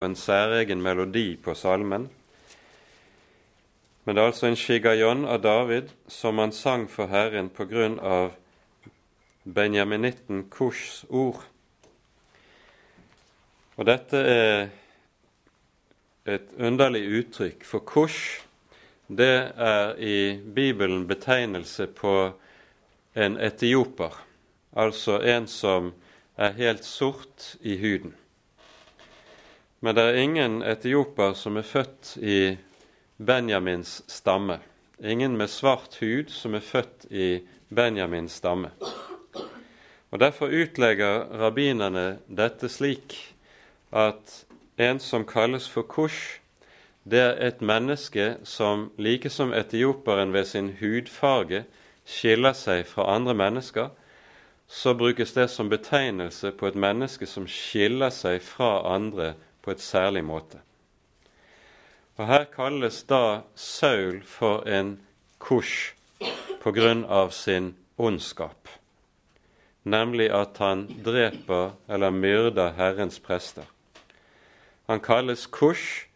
en særegen melodi på salmen. Men det er altså en shigayon av David som han sang for Herren på grunn av benjaminitten Kushs ord. Og dette er et underlig uttrykk, for Kush det er i Bibelen betegnelse på en etioper, altså en som er helt sort i huden. Men det er ingen etioper som er født i Benjamins stamme. Ingen med svart hud som er født i Benjamins stamme. Og Derfor utlegger rabbinerne dette slik at en som kalles for Kush, det er et menneske som like som etioperen ved sin hudfarge skiller seg fra andre mennesker, så brukes det som betegnelse på et menneske som skiller seg fra andre på et særlig måte. Og Her kalles da Saul for en Kush på grunn av sin ondskap, nemlig at han dreper eller myrder Herrens prester. Han kalles Kush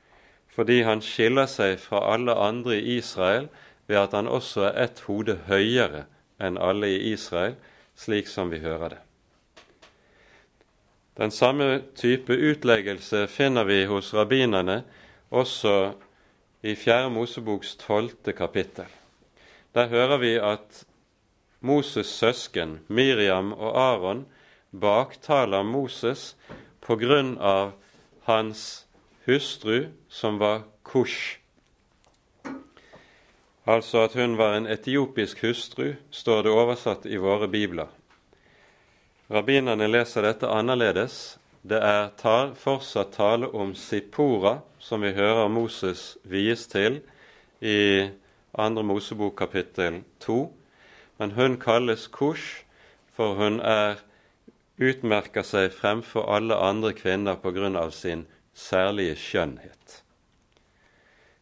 fordi han skiller seg fra alle andre i Israel ved at han også er ett hode høyere enn alle i Israel, slik som vi hører det. Den samme type utleggelse finner vi hos rabbinerne også i Fjerde Moseboks tolvte kapittel. Der hører vi at Moses' søsken Miriam og Aron baktaler Moses på grunn av hans hustru, som var Kush. Altså at hun var en etiopisk hustru, står det oversatt i våre bibler. Rabbinerne leser dette annerledes. Det er tar, fortsatt tale om Sippora, som vi hører Moses vies til i 2. Mosebok kapittel 2. Men hun kalles Kush, for hun er utmerker seg fremfor alle andre kvinner pga. sin særlige skjønnhet.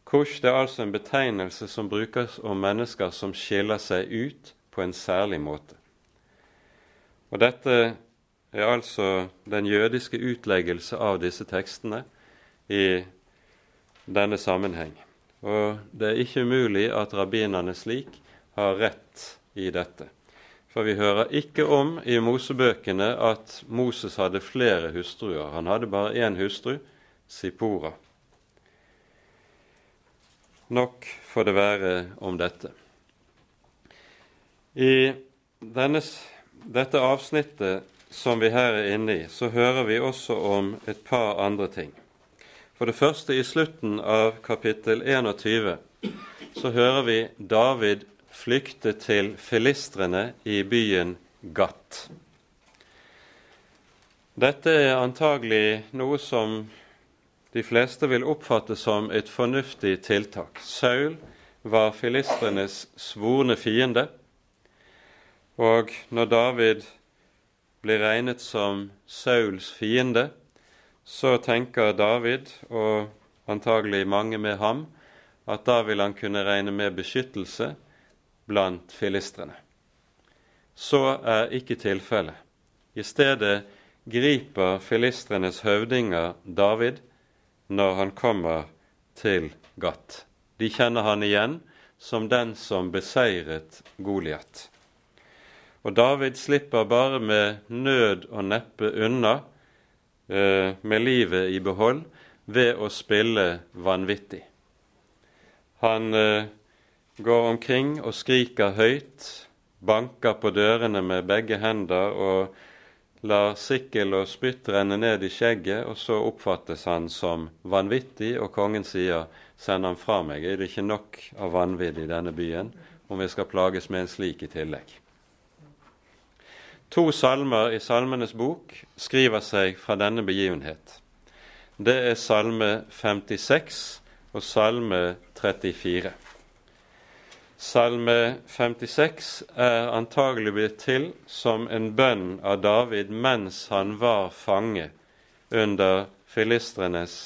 Kush det er altså en betegnelse som brukes om mennesker som skiller seg ut på en særlig måte. Og Dette er altså den jødiske utleggelse av disse tekstene i denne sammenheng. Og det er ikke umulig at rabbinerne slik har rett i dette. For vi hører ikke om i Mosebøkene at Moses hadde flere hustruer. Han hadde bare én hustru, Sipora. Nok får det være om dette. I denne, dette avsnittet som vi her er inne i, så hører vi også om et par andre ting. For det første, i slutten av kapittel 21, så hører vi David flykte til filistrene i byen Gatt. Dette er antagelig noe som de fleste vil oppfatte som et fornuftig tiltak. Saul var filistrenes svorne fiende, og når David blir regnet som Sauls fiende, så tenker David, og antagelig mange med ham, at da vil han kunne regne med beskyttelse blant filistrene. Så er ikke tilfellet. I stedet griper filistrenes høvdinger David når han kommer til Gat. De kjenner han igjen som den som beseiret Goliat. Og David slipper bare med nød og neppe unna, eh, med livet i behold, ved å spille vanvittig. Han eh, går omkring og skriker høyt, banker på dørene med begge hender og lar sikkel og spytt renne ned i skjegget, og så oppfattes han som vanvittig, og kongen sier, send ham fra meg, er det ikke nok av vanvidd i denne byen om vi skal plages med en slik i tillegg? To salmer i Salmenes bok skriver seg fra denne begivenhet. Det er Salme 56 og Salme 34. Salme 56 er antagelig blitt til som en bønn av David mens han var fange under filistrenes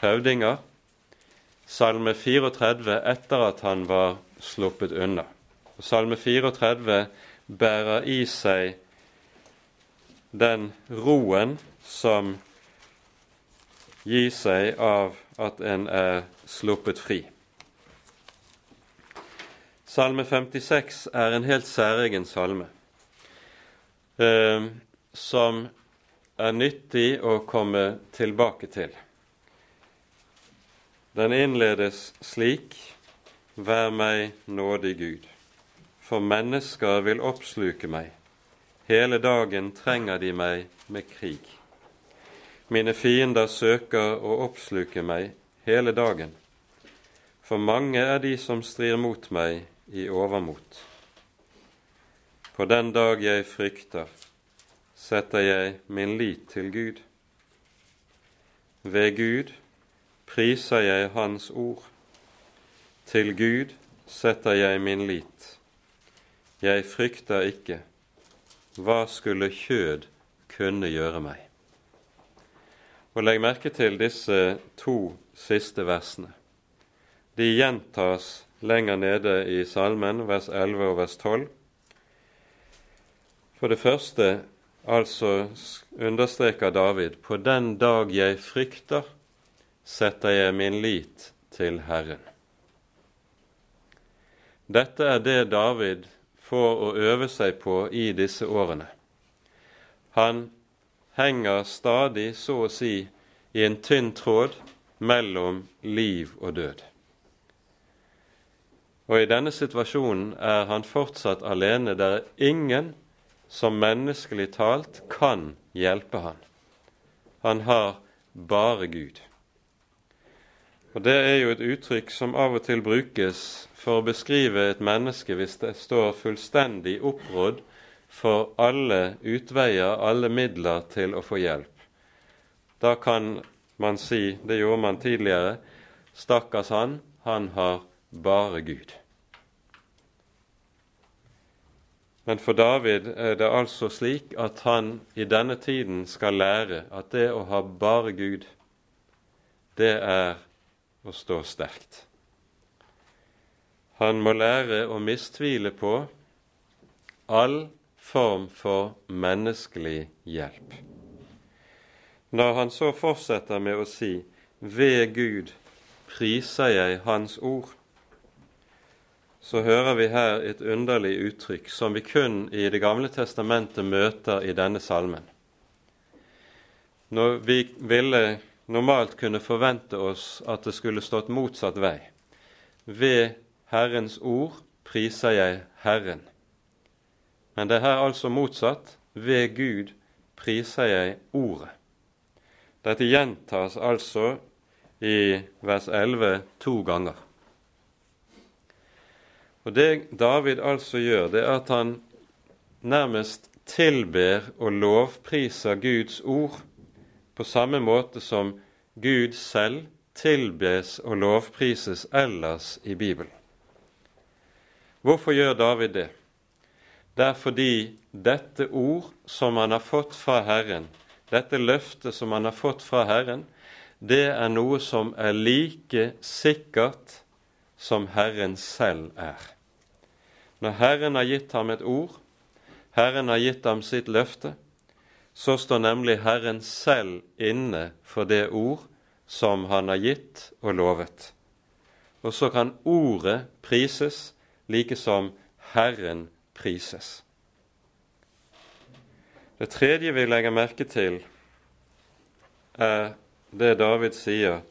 høvdinger. Salme 34 etter at han var sluppet unna. Salme 34 bærer i seg den roen som gir seg av at en er sluppet fri. Salme 56 er en helt særegen salme, eh, som er nyttig å komme tilbake til. Den innledes slik Vær meg nådig, Gud, for mennesker vil oppsluke meg. Hele dagen trenger de meg med krig. Mine fiender søker å oppsluke meg hele dagen, for mange er de som strir mot meg i overmot. På den dag jeg frykter, setter jeg min lit til Gud. Ved Gud priser jeg Hans ord til Gud setter jeg min lit. Jeg frykter ikke. Hva skulle kjød kunne gjøre meg? Og Legg merke til disse to siste versene. De gjentas lenger nede i salmen, vers 11 og vers 12. For det første altså understreker David på den dag jeg frykter, setter jeg min lit til Herren. Dette er det David får å øve seg på i disse årene. Han henger stadig, så å si, i en tynn tråd mellom liv og død. Og i denne situasjonen er han fortsatt alene. Det er ingen som menneskelig talt kan hjelpe han. Han har bare Gud. Og Det er jo et uttrykk som av og til brukes for å beskrive et menneske hvis det står fullstendig opprådd for alle utveier, alle midler til å få hjelp. Da kan man si, det gjorde man tidligere, stakkars han, han har bare Gud. Men for David er det altså slik at han i denne tiden skal lære at det å ha bare Gud, det er å stå sterkt. Han må lære å mistvile på all form for menneskelig hjelp. Når han så fortsetter med å si 'Ved Gud priser jeg Hans ord', så hører vi her et underlig uttrykk som vi kun i Det gamle testamentet møter i denne salmen. Når vi ville normalt kunne forvente oss at det skulle stått motsatt vei. Ved Herrens ord priser jeg Herren. Men det er her altså motsatt. Ved Gud priser jeg Ordet. Dette gjentas altså i vers 11 to ganger. Og Det David altså gjør, det er at han nærmest tilber og lovpriser Guds ord på samme måte som Gud selv tilbes og lovprises ellers i Bibelen. Hvorfor gjør David det? Det er fordi dette ord som han har fått fra Herren, dette løftet som han har fått fra Herren, det er noe som er like sikkert som Herren selv er. Når Herren har gitt ham et ord, Herren har gitt ham sitt løfte, så står nemlig Herren selv inne for det ord som han har gitt og lovet. Og så kan ordet prises like som Herren prises. Det tredje vi legger merke til, er det David sier.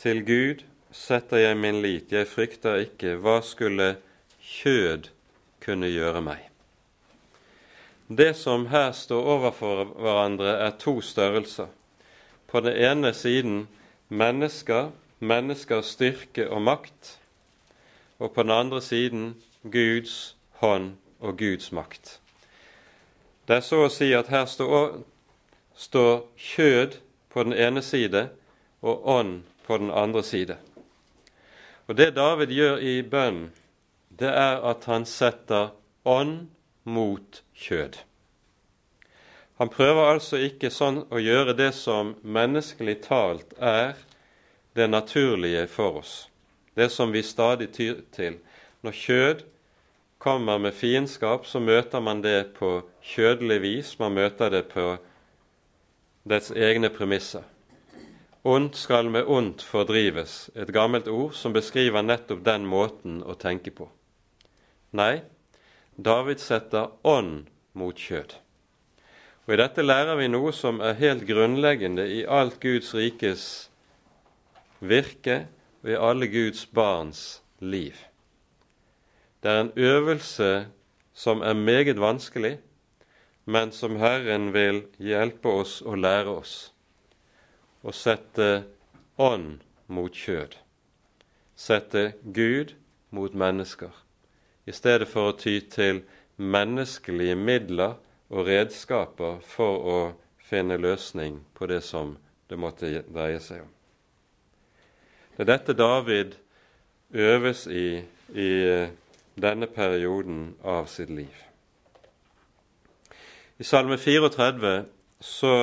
Til Gud setter jeg min lit, jeg frykter ikke. Hva skulle kjød kunne gjøre meg? Det som her står overfor hverandre, er to størrelser. På den ene siden mennesker, menneskers styrke og makt og på den andre siden Guds hånd og Guds makt. Det er så å si at her står, står kjød på den ene side og ånd på den andre side. Og Det David gjør i bønnen, det er at han setter ånd mot kjød. Han prøver altså ikke sånn å gjøre det som menneskelig talt er det naturlige for oss det som vi stadig tyr til. Når kjød kommer med fiendskap, så møter man det på kjødelig vis. Man møter det på dets egne premisser. Ondt skal med ondt fordrives, et gammelt ord som beskriver nettopp den måten å tenke på. Nei, David setter ånd mot kjød. Og I dette lærer vi noe som er helt grunnleggende i alt Guds rikes virke og i alle Guds barns liv. Det er en øvelse som er meget vanskelig, men som Herren vil hjelpe oss å lære oss. Å sette ånd mot kjød. Sette Gud mot mennesker, i stedet for å ty til menneskelige midler og redskaper for å finne løsning på det som det måtte dreie seg om. Det er dette David øves i i denne perioden av sitt liv. I Salme 34 så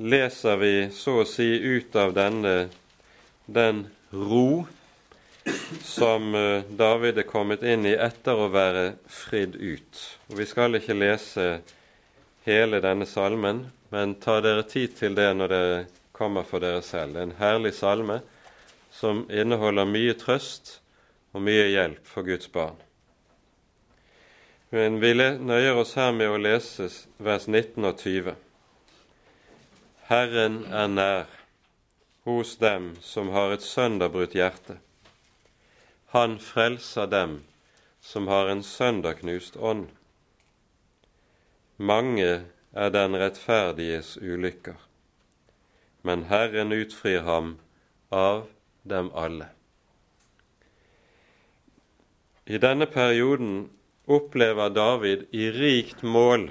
leser vi så å si ut av denne den ro som eh, David er kommet inn i etter å være fridd ut. Og Vi skal ikke lese hele denne salmen, men ta dere tid til det når dere kommer for dere selv. Det er en herlig salme som inneholder mye trøst og mye hjelp for Guds barn. Men vi nøyer oss her med å lese vers 19 og 20. Herren er nær hos dem som har et sønderbrutt hjerte. Han frelser dem som har en sønderknust ånd. Mange er den rettferdiges ulykker, men Herren utfrir ham av dem alle. I denne perioden opplever David i rikt mål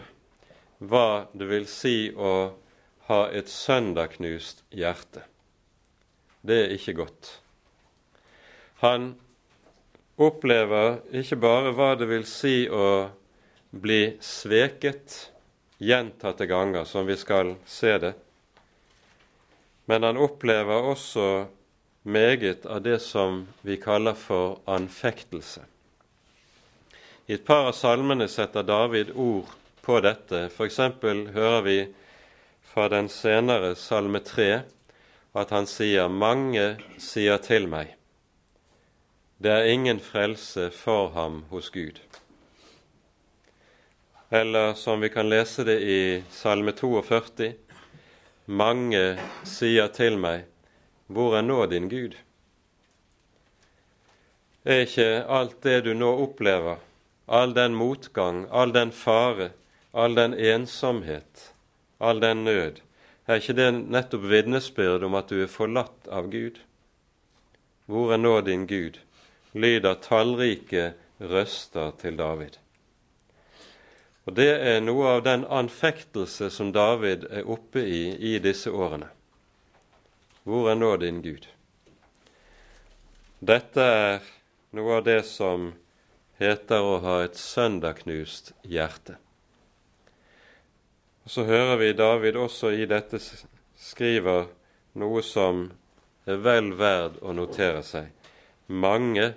hva det vil si å ha et sønderknust hjerte. Det er ikke godt. Han opplever ikke bare hva det vil si å bli sveket gjentatte ganger, som vi skal se det, men han opplever også meget av det som vi kaller for anfektelse. I et par av salmene setter David ord på dette. F.eks. hører vi fra den senere salme 3 at han sier 'Mange sier til meg'. Det er ingen frelse for ham hos Gud. Eller som vi kan lese det i Salme 42.: Mange sier til meg, hvor er nå din Gud? Er ikke alt det du nå opplever, all den motgang, all den fare, all den ensomhet, all den nød, er ikke det nettopp vitnesbyrd om at du er forlatt av Gud? Hvor er nå din Gud? Lyder tallrike røster til David. Og Det er noe av den anfektelse som David er oppe i i disse årene. Hvor er nå din Gud? Dette er noe av det som heter å ha et søndagknust hjerte. Og Så hører vi David også i dette skriver noe som er vel verd å notere seg. Mange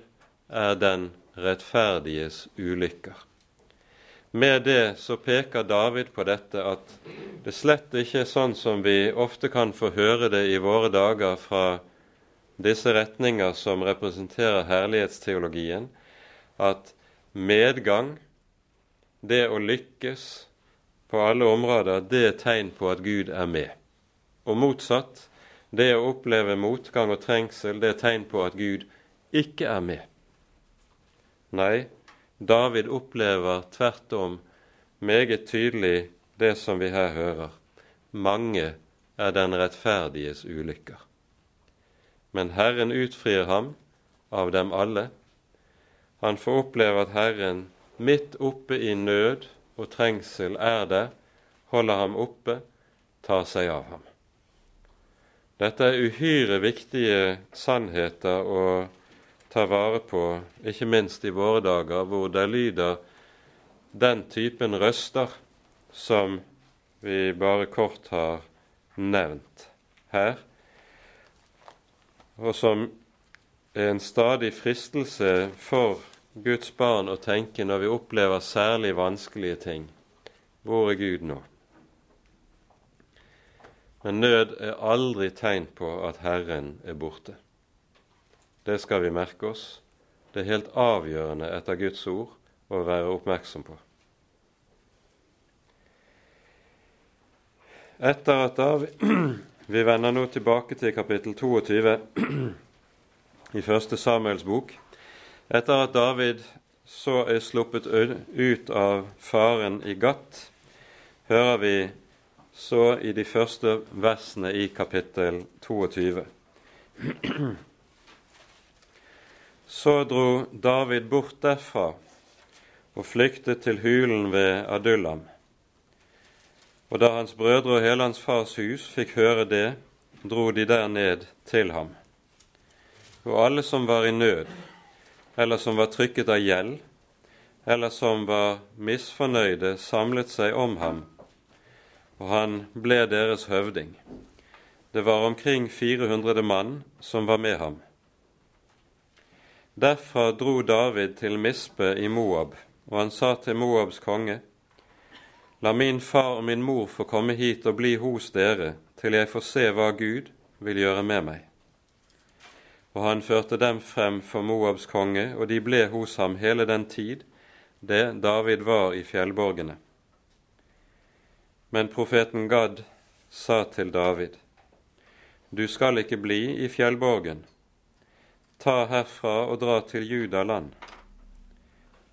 er den rettferdiges ulykker. Med det så peker David på dette at det slett ikke er sånn som vi ofte kan få høre det i våre dager fra disse retninger som representerer herlighetsteologien, at medgang, det å lykkes på alle områder, det er tegn på at Gud er med. Og motsatt, det å oppleve motgang og trengsel, det er tegn på at Gud ikke er med. Nei, David opplever tvert om meget tydelig det som vi her hører. Mange er den rettferdiges ulykker. Men Herren utfrir ham av dem alle han får oppleve at Herren midt oppe i nød og trengsel er der, holder ham oppe, tar seg av ham. Dette er uhyre viktige sannheter å ta vare på, ikke minst i våre dager, hvor det lyder den typen røster som vi bare kort har nevnt her, og som er en stadig fristelse for Guds barn å tenke når vi opplever særlig vanskelige ting. Hvor er Gud nå? Men nød er aldri tegn på at Herren er borte. Det skal vi merke oss. Det er helt avgjørende etter Guds ord å være oppmerksom på. Etter at David, Vi vender nå tilbake til kapittel 22 i første Samuels bok. Etter at David så er sluppet ut av faren i Gat, hører vi så i de første versene i kapittel 22. Så dro David bort derfra og flyktet til hulen ved Adullam. Og da hans brødre og hele hans fars hus fikk høre det, dro de der ned til ham. Og alle som var i nød, eller som var trykket av gjeld, eller som var misfornøyde, samlet seg om ham og han ble deres høvding. Det var omkring 400 mann som var med ham. Derfra dro David til Mispe i Moab, og han sa til Moabs konge:" La min far og min mor få komme hit og bli hos dere, til jeg får se hva Gud vil gjøre med meg. Og han førte dem frem for Moabs konge, og de ble hos ham hele den tid det David var i fjellborgene. Men profeten Gad sa til David, Du skal ikke bli i fjellborgen. Ta herfra og dra til Judaland.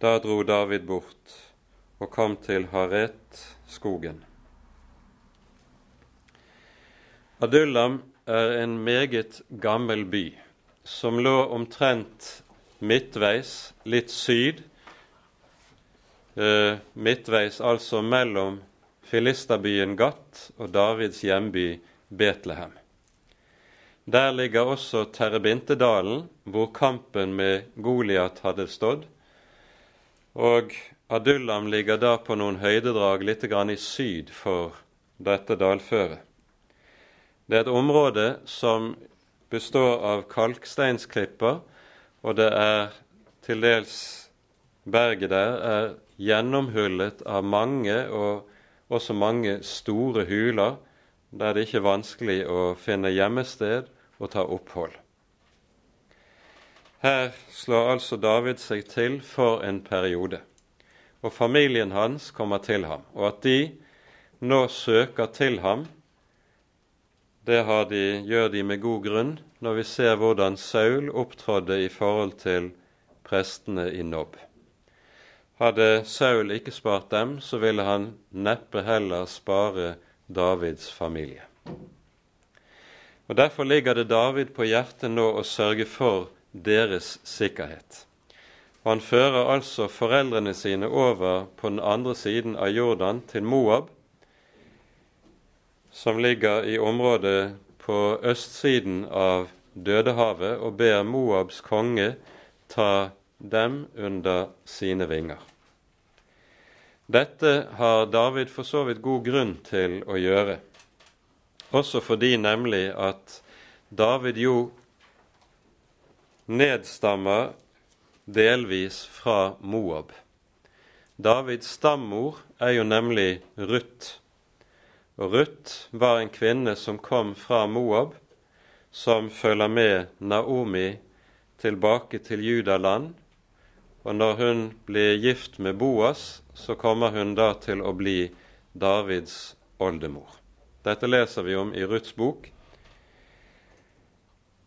Da dro David bort og kom til Haret-skogen. Adullam er en meget gammel by som lå omtrent midtveis, litt syd, eh, midtveis altså mellom filisterbyen Gat og Davids hjemby Betlehem. Der ligger også Terrebintedalen, hvor kampen med Goliat hadde stått. Og Adullam ligger da på noen høydedrag litt i syd for dette dalføret. Det er et område som består av kalksteinsklipper, og det er til dels Berget der er gjennomhullet av mange og også mange store huler der det ikke er vanskelig å finne gjemmested og ta opphold. Her slår altså David seg til for en periode, og familien hans kommer til ham. Og at de nå søker til ham, det de, gjør de med god grunn når vi ser hvordan Saul opptrådde i forhold til prestene i Nob. Hadde Saul ikke spart dem, så ville han neppe heller spare Davids familie. Og Derfor ligger det David på hjertet nå å sørge for deres sikkerhet. Og Han fører altså foreldrene sine over på den andre siden av Jordan, til Moab, som ligger i området på østsiden av Dødehavet, og ber Moabs konge ta dem under sine vinger. Dette har David for så vidt god grunn til å gjøre, også fordi nemlig at David jo nedstammer delvis fra Moab. Davids stammor er jo nemlig Ruth. Og Ruth var en kvinne som kom fra Moab, som følger med Naomi tilbake til Judaland. Og når hun blir gift med Boas, så kommer hun da til å bli Davids oldemor. Dette leser vi om i Ruths bok.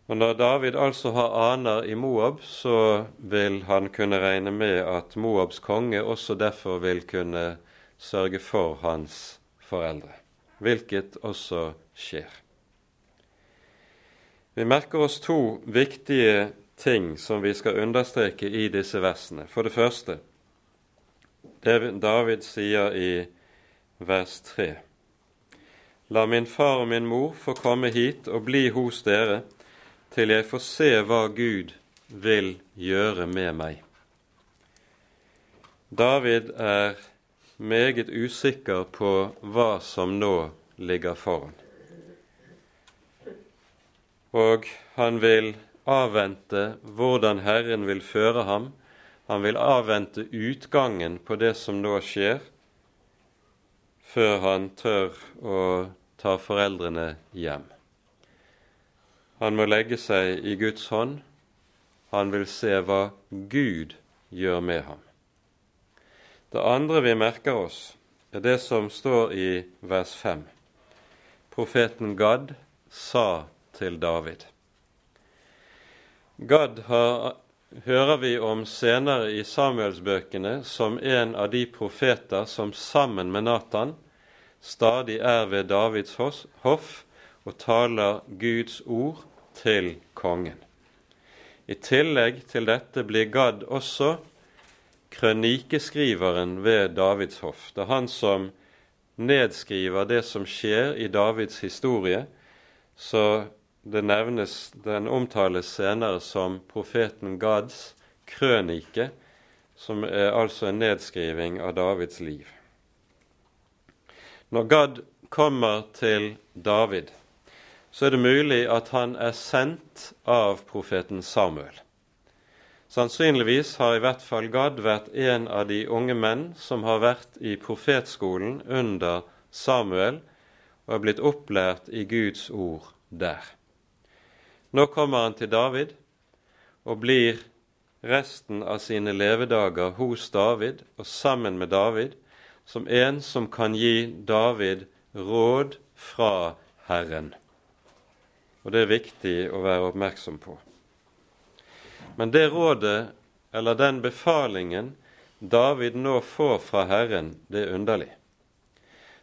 Og Når David altså har aner i Moab, så vil han kunne regne med at Moabs konge også derfor vil kunne sørge for hans foreldre, hvilket også skjer. Vi merker oss to viktige ting som vi skal understreke i disse versene. For det første det David sier i vers 3. La min far og min mor få komme hit og bli hos dere, til jeg får se hva Gud vil gjøre med meg. David er meget usikker på hva som nå ligger foran. Og han vil avvente hvordan Herren vil føre ham han vil avvente utgangen på det som nå skjer, før han tør å tar foreldrene hjem. Han må legge seg i Guds hånd. Han vil se hva Gud gjør med ham. Det andre vi merker oss, er det som står i vers 5. Profeten Gad sa til David. Gad har, hører vi om senere i Samuelsbøkene som en av de profeter som sammen med Natan stadig er ved Davids hoff og taler Guds ord til kongen. I tillegg til dette blir Gad også krønikeskriveren ved Davids hoff. Det er han som nedskriver det som skjer i Davids historie, så det nevnes, den omtales senere som profeten Gads krønike, som er altså en nedskriving av Davids liv. Når Gad kommer til David, så er det mulig at han er sendt av profeten Samuel. Sannsynligvis har i hvert fall Gad vært en av de unge menn som har vært i profetskolen under Samuel og er blitt opplært i Guds ord der. Nå kommer han til David og blir resten av sine levedager hos David og sammen med David som en som kan gi David råd fra Herren og det er viktig å være oppmerksom på. Men det rådet, eller den befalingen, David nå får fra Herren, det er underlig.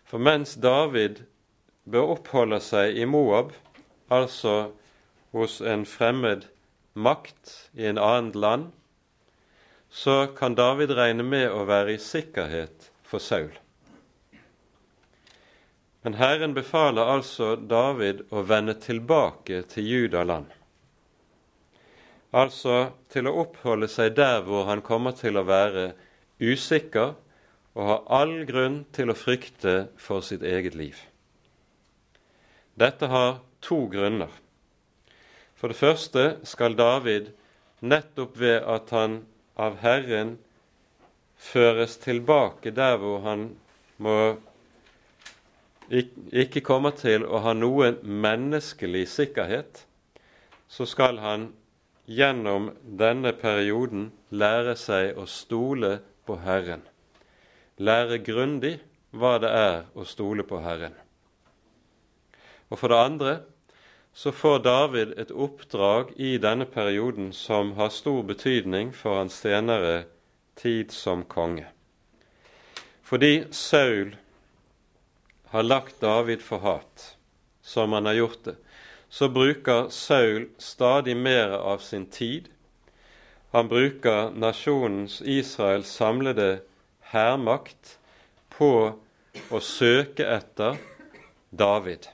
For mens David bør oppholde seg i Moab, altså hos en fremmed makt i en annet land, så kan David regne med å være i sikkerhet for Saul. Men Herren befaler altså David å vende tilbake til Judaland. Altså til å oppholde seg der hvor han kommer til å være usikker og ha all grunn til å frykte for sitt eget liv. Dette har to grunner. For det første skal David nettopp ved at han av Herren føres tilbake der hvor han må ikke kommer til å ha noen menneskelig sikkerhet, så skal han gjennom denne perioden lære seg å stole på Herren. Lære grundig hva det er å stole på Herren. Og for det andre så får David et oppdrag i denne perioden som har stor betydning for hans senere tid som konge. Fordi Saul har lagt David for hat, som han har gjort det, så bruker Saul stadig mer av sin tid. Han bruker nasjonens Israels samlede hærmakt på å søke etter David.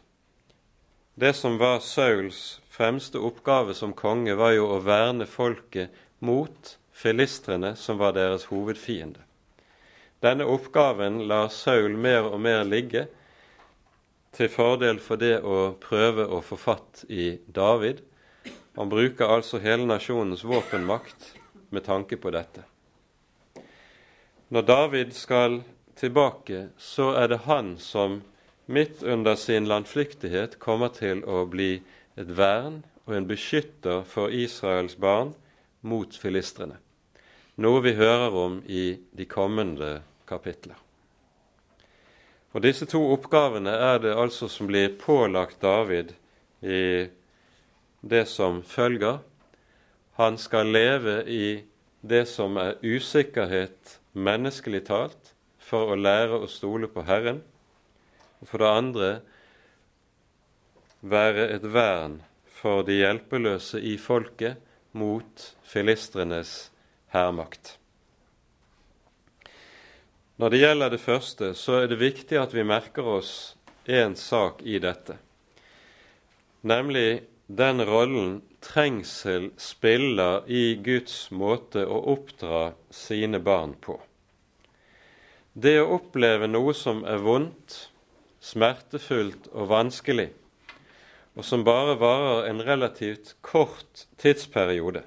Det som var Sauls fremste oppgave som konge, var jo å verne folket mot filistrene, som var deres hovedfiende. Denne oppgaven lar Saul mer og mer ligge, til fordel for det å prøve å få fatt i David. Han bruker altså hele nasjonens våpenmakt med tanke på dette. Når David skal tilbake, så er det han som midt under sin landflyktighet kommer til å bli et vern og en beskytter for Israels barn mot filistrene, noe vi hører om i de kommende kapitler. Og Disse to oppgavene er det altså som blir pålagt David i det som følger. Han skal leve i det som er usikkerhet menneskelig talt, for å lære å stole på Herren. Og for det andre være et vern for de hjelpeløse i folket mot filistrenes hærmakt. Når det gjelder det første, så er det viktig at vi merker oss én sak i dette, nemlig den rollen trengsel spiller i Guds måte å oppdra sine barn på. Det å oppleve noe som er vondt, smertefullt og vanskelig, og som bare varer en relativt kort tidsperiode,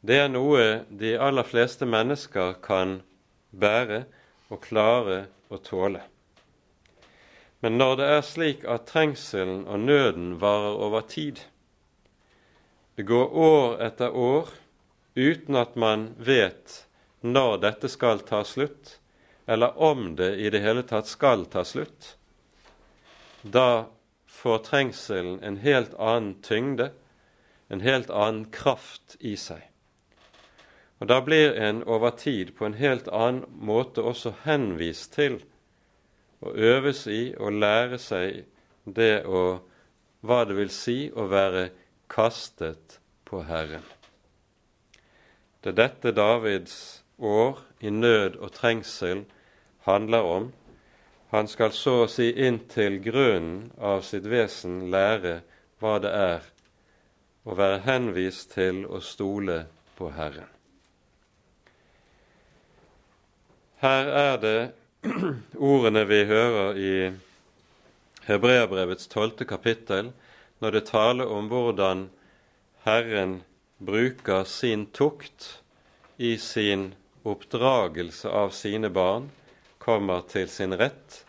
det er noe de aller fleste mennesker kan bære og klare å tåle. Men når det er slik at trengselen og nøden varer over tid, det går år etter år uten at man vet når dette skal ta slutt, eller om det i det hele tatt skal ta slutt, da får trengselen en helt annen tyngde, en helt annen kraft i seg. Og Da blir en over tid på en helt annen måte også henvist til å øves i og lære seg det å hva det vil si å være kastet på Herren. Det er dette Davids år i nød og trengsel handler om. Han skal så å si inn til grunnen av sitt vesen lære hva det er å være henvist til å stole på Herren. Her er det ordene vi hører i Hebreabrevets tolvte kapittel, når det taler om hvordan Herren bruker sin tukt i sin oppdragelse av sine barn, kommer til sin rett.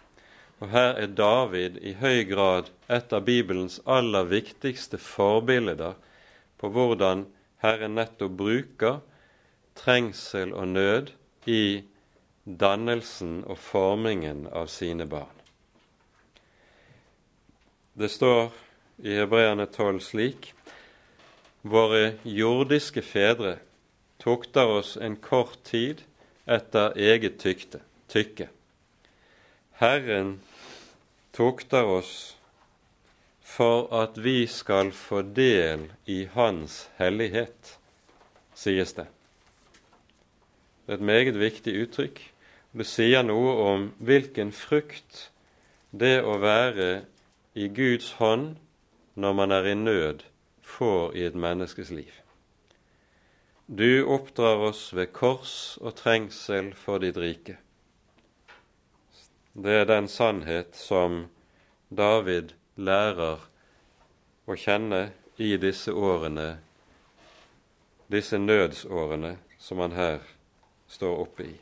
Og her er David i høy grad et av Bibelens aller viktigste forbilder på hvordan Herren nettopp bruker trengsel og nød i dannelsen og formingen av sine barn. Det står i Hebreane 12 slik Våre jordiske fedre tukter oss en kort tid etter eget tykte, tykke. Herren tukter oss for at vi skal få del i Hans hellighet, sies det. Det er et meget viktig uttrykk. Det sier noe om hvilken frukt det å være i Guds hånd når man er i nød, får i et menneskes liv. Du oppdrar oss ved kors og trengsel for ditt rike. Det er den sannhet som David lærer å kjenne i disse årene, disse nødsårene som han her står oppe i.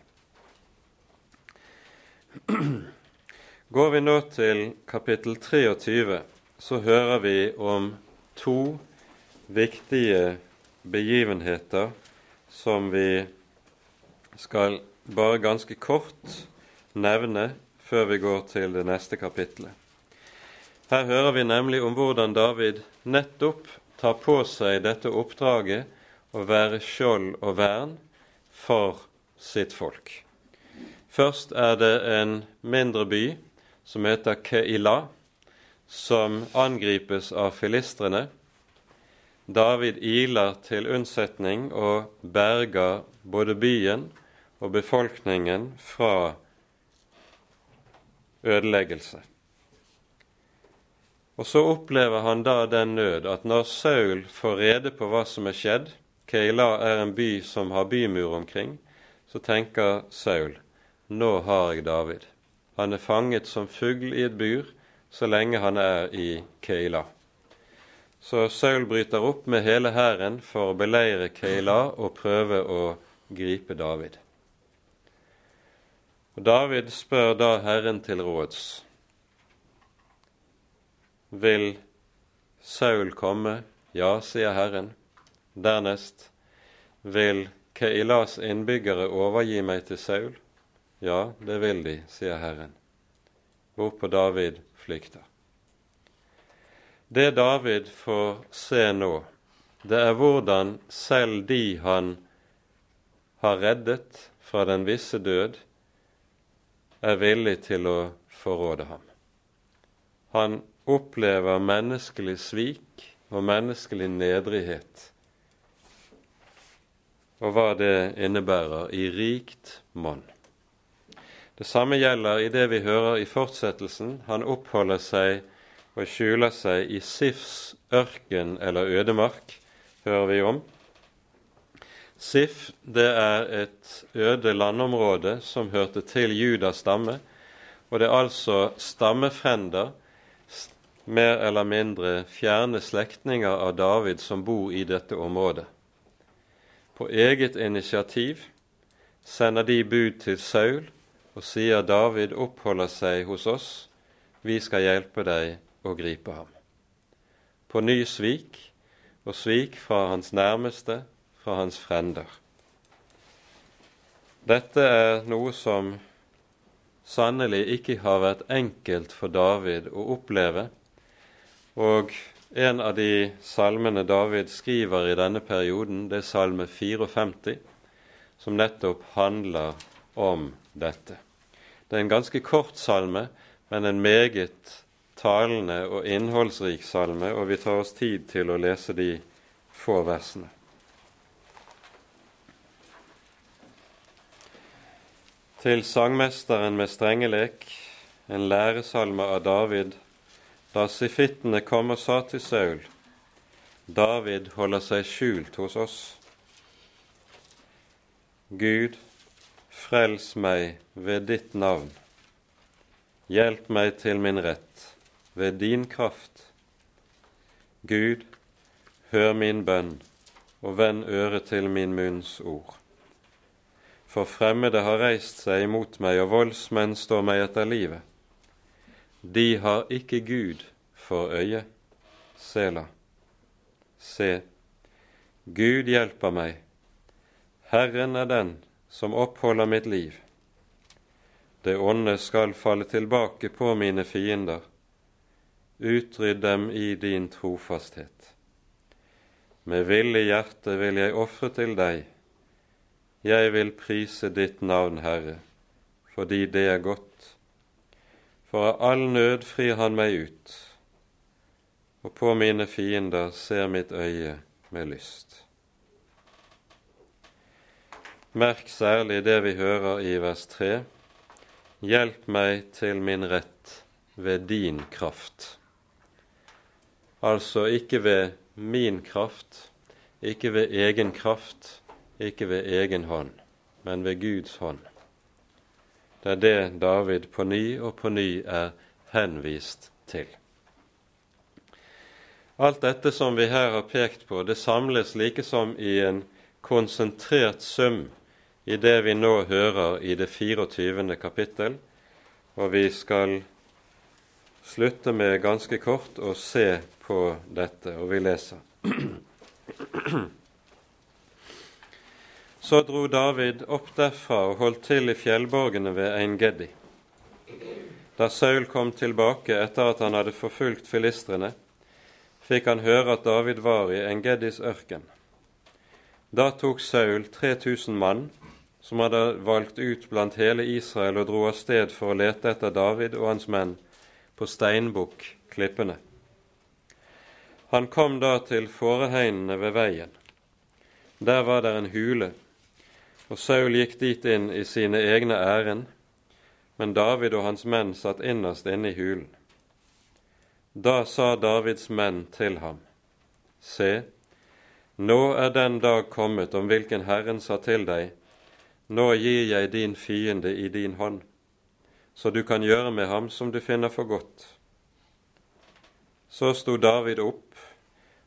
Går vi nå til kapittel 23, så hører vi om to viktige begivenheter som vi skal bare ganske kort nevne før vi går til det neste kapittelet. Her hører vi nemlig om hvordan David nettopp tar på seg dette oppdraget å være skjold og vern for sitt folk. Først er det en mindre by som heter Keila, som angripes av filistrene. David iler til unnsetning og berger både byen og befolkningen fra ødeleggelse. Og så opplever han da den nød at når Saul får rede på hva som er skjedd Keila er en by som har bymur omkring. Så tenker Saul nå har jeg David. Han er fanget som fugl i et bur så lenge han er i Keila. Så Saul bryter opp med hele hæren for å beleire Keila og prøve å gripe David. Og David spør da Herren til råds. Vil Saul komme? Ja, sier Herren. Dernest, vil Keilas innbyggere overgi meg til Saul? Ja, det vil de, sier Herren, hvorpå David flykter. Det David får se nå, det er hvordan selv de han har reddet fra den visse død, er villig til å forråde ham. Han opplever menneskelig svik og menneskelig nedrighet, og hva det innebærer i rikt monn. Det samme gjelder i det vi hører i fortsettelsen. Han oppholder seg og skjuler seg i Sifs ørken eller ødemark, hører vi om. Sif det er et øde landområde som hørte til Judas stamme, og det er altså stammefrender, mer eller mindre fjerne slektninger av David, som bor i dette området. På eget initiativ sender de bud til Saul og sier David oppholder seg hos oss, vi skal hjelpe deg å gripe ham. På ny svik, og svik fra hans nærmeste, fra hans frender. Dette er noe som sannelig ikke har vært enkelt for David å oppleve, og en av de salmene David skriver i denne perioden, det er salme 54, som nettopp handler om dette. Det er en ganske kort salme, men en meget talende og innholdsrik salme, og vi tar oss tid til å lese de få versene. Til sangmesteren med strengelek, en læresalme av David, da sifittene kom og sa til Saul, David holder seg skjult hos oss. Gud, frels meg ved ditt navn. Hjelp meg til min rett ved din kraft. Gud, hør min bønn og vend øret til min munns ord. For fremmede har reist seg imot meg, og voldsmenn står meg etter livet. De har ikke Gud for øye. Sela. Se, Gud hjelper meg. Herren er den som oppholder mitt liv. Det onde skal falle tilbake på mine fiender. Utrydd dem i din trofasthet. Med villig hjerte vil jeg ofre til deg. Jeg vil prise ditt navn, Herre, fordi det er godt. For av all nød frir han meg ut, og på mine fiender ser mitt øye med lyst. Merk særlig det vi hører i vers 3 Hjelp meg til min rett ved din kraft. Altså ikke ved min kraft, ikke ved egen kraft, ikke ved egen hånd, men ved Guds hånd. Det er det David på ny og på ny er henvist til. Alt dette som vi her har pekt på, det samles like som i en konsentrert sum i det vi nå hører i det 24. kapittel, og vi skal slutte med ganske kort å se på dette, og vi leser. Så dro David opp derfra og holdt til i fjellborgene ved Ein-Geddi. Da Saul kom tilbake etter at han hadde forfulgt filistrene, fikk han høre at David var i En-Geddis ørken. Da tok Saul 3000 mann som hadde valgt ut blant hele Israel og dro av sted for å lete etter David og hans menn på Steinbukk-klippene. Han kom da til fåreheinene ved veien. Der var det en hule, og Saul gikk dit inn i sine egne ærend, men David og hans menn satt innerst inne i hulen. Da sa Davids menn til ham, Se, nå er den dag kommet om hvilken Herren sa til deg, nå gir jeg din fiende i din hånd, så du kan gjøre med ham som du finner for godt. Så sto David opp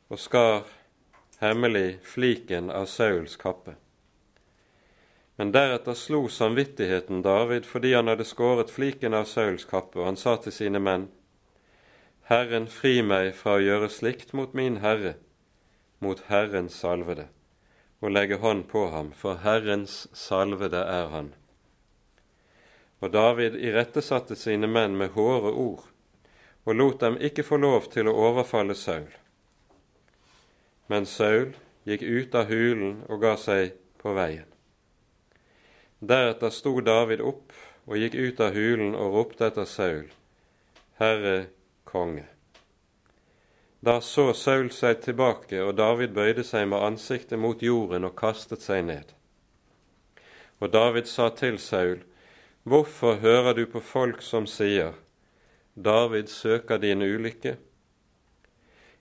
og skar hemmelig fliken av Sauls kappe. Men deretter slo samvittigheten David fordi han hadde skåret fliken av Sauls kappe, og han sa til sine menn, Herren fri meg fra å gjøre slikt mot min Herre, mot Herrens salvede og legge hånd på ham, for Herrens salvede er han. Og David irettesatte sine menn med hårde ord, og lot dem ikke få lov til å overfalle Saul. Men Saul gikk ut av hulen og ga seg på veien. Deretter sto David opp og gikk ut av hulen og ropte etter Saul, Herre konge. Da så Saul seg tilbake, og David bøyde seg med ansiktet mot jorden og kastet seg ned. Og David sa til Saul, Hvorfor hører du på folk som sier, David søker din ulykke?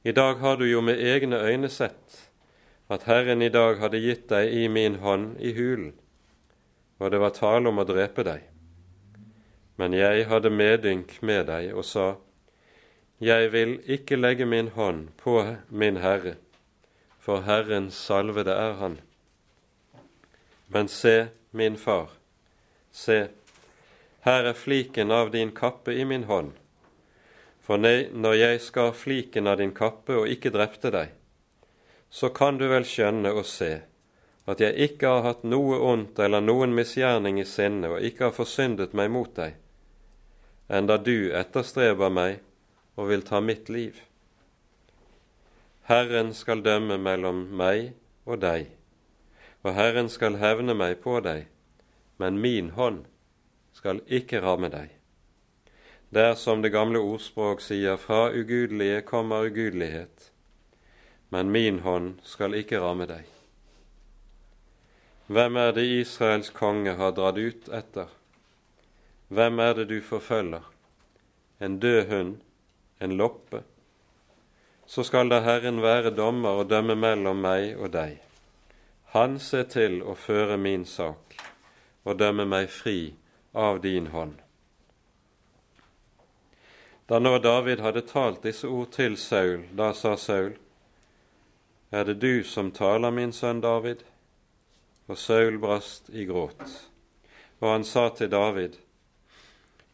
I dag har du jo med egne øyne sett at Herren i dag hadde gitt deg i min hånd i hulen, og det var tale om å drepe deg. Men jeg hadde medynk med deg og sa, jeg vil ikke legge min hånd på min Herre, for Herrens salvede er Han. Men se, min far, se, her er fliken av din kappe i min hånd, For nei, når jeg skar fliken av din kappe og ikke drepte deg, så kan du vel skjønne og se at jeg ikke har hatt noe ondt eller noen misgjerning i sinne og ikke har forsyndet meg mot deg, enda du etterstreber meg og vil ta mitt liv. Herren skal dømme mellom meg og deg, og Herren skal hevne meg på deg, men min hånd skal ikke ramme deg. Det er som det gamle ordspråk sier, fra ugudelige kommer ugudelighet, men min hånd skal ikke ramme deg. Hvem er det Israels konge har dratt ut etter? Hvem er det du forfølger? En død hund? En loppe? Så skal da Herren være dommer og dømme mellom meg og deg. Han ser til å føre min sak og dømme meg fri av din hånd. Da nå David hadde talt disse ord til Saul, da sa Saul, Er det du som taler, min sønn David? Og Saul brast i gråt. Og han sa til David,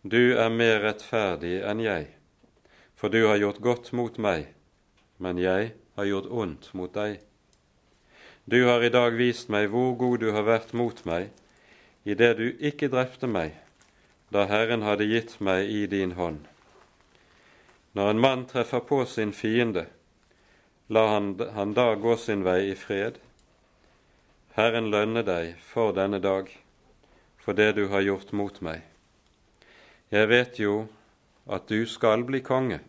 Du er mer rettferdig enn jeg, for du har gjort godt mot meg, men jeg har gjort ondt mot deg. Du har i dag vist meg hvor god du har vært mot meg, i det du ikke drepte meg, da Herren hadde gitt meg i din hånd. Når en mann treffer på sin fiende, la han, han da gå sin vei i fred. Herren lønne deg for denne dag, for det du har gjort mot meg. Jeg vet jo at du skal bli konge,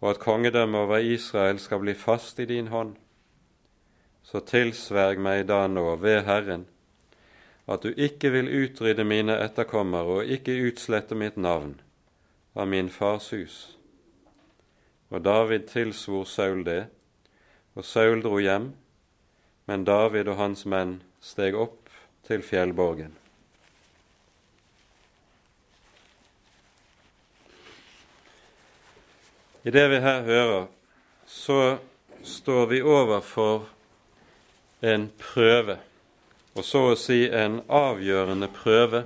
og at kongedømmet over Israel skal bli fast i din hånd. Så tilsverg meg da nå ved Herren at du ikke vil utrydde mine etterkommere og ikke utslette mitt navn av min fars hus. Og David tilsvor Saul det, og Saul dro hjem, men David og hans menn steg opp til fjellborgen. I det vi her hører, så står vi overfor en prøve, og så å si en avgjørende prøve,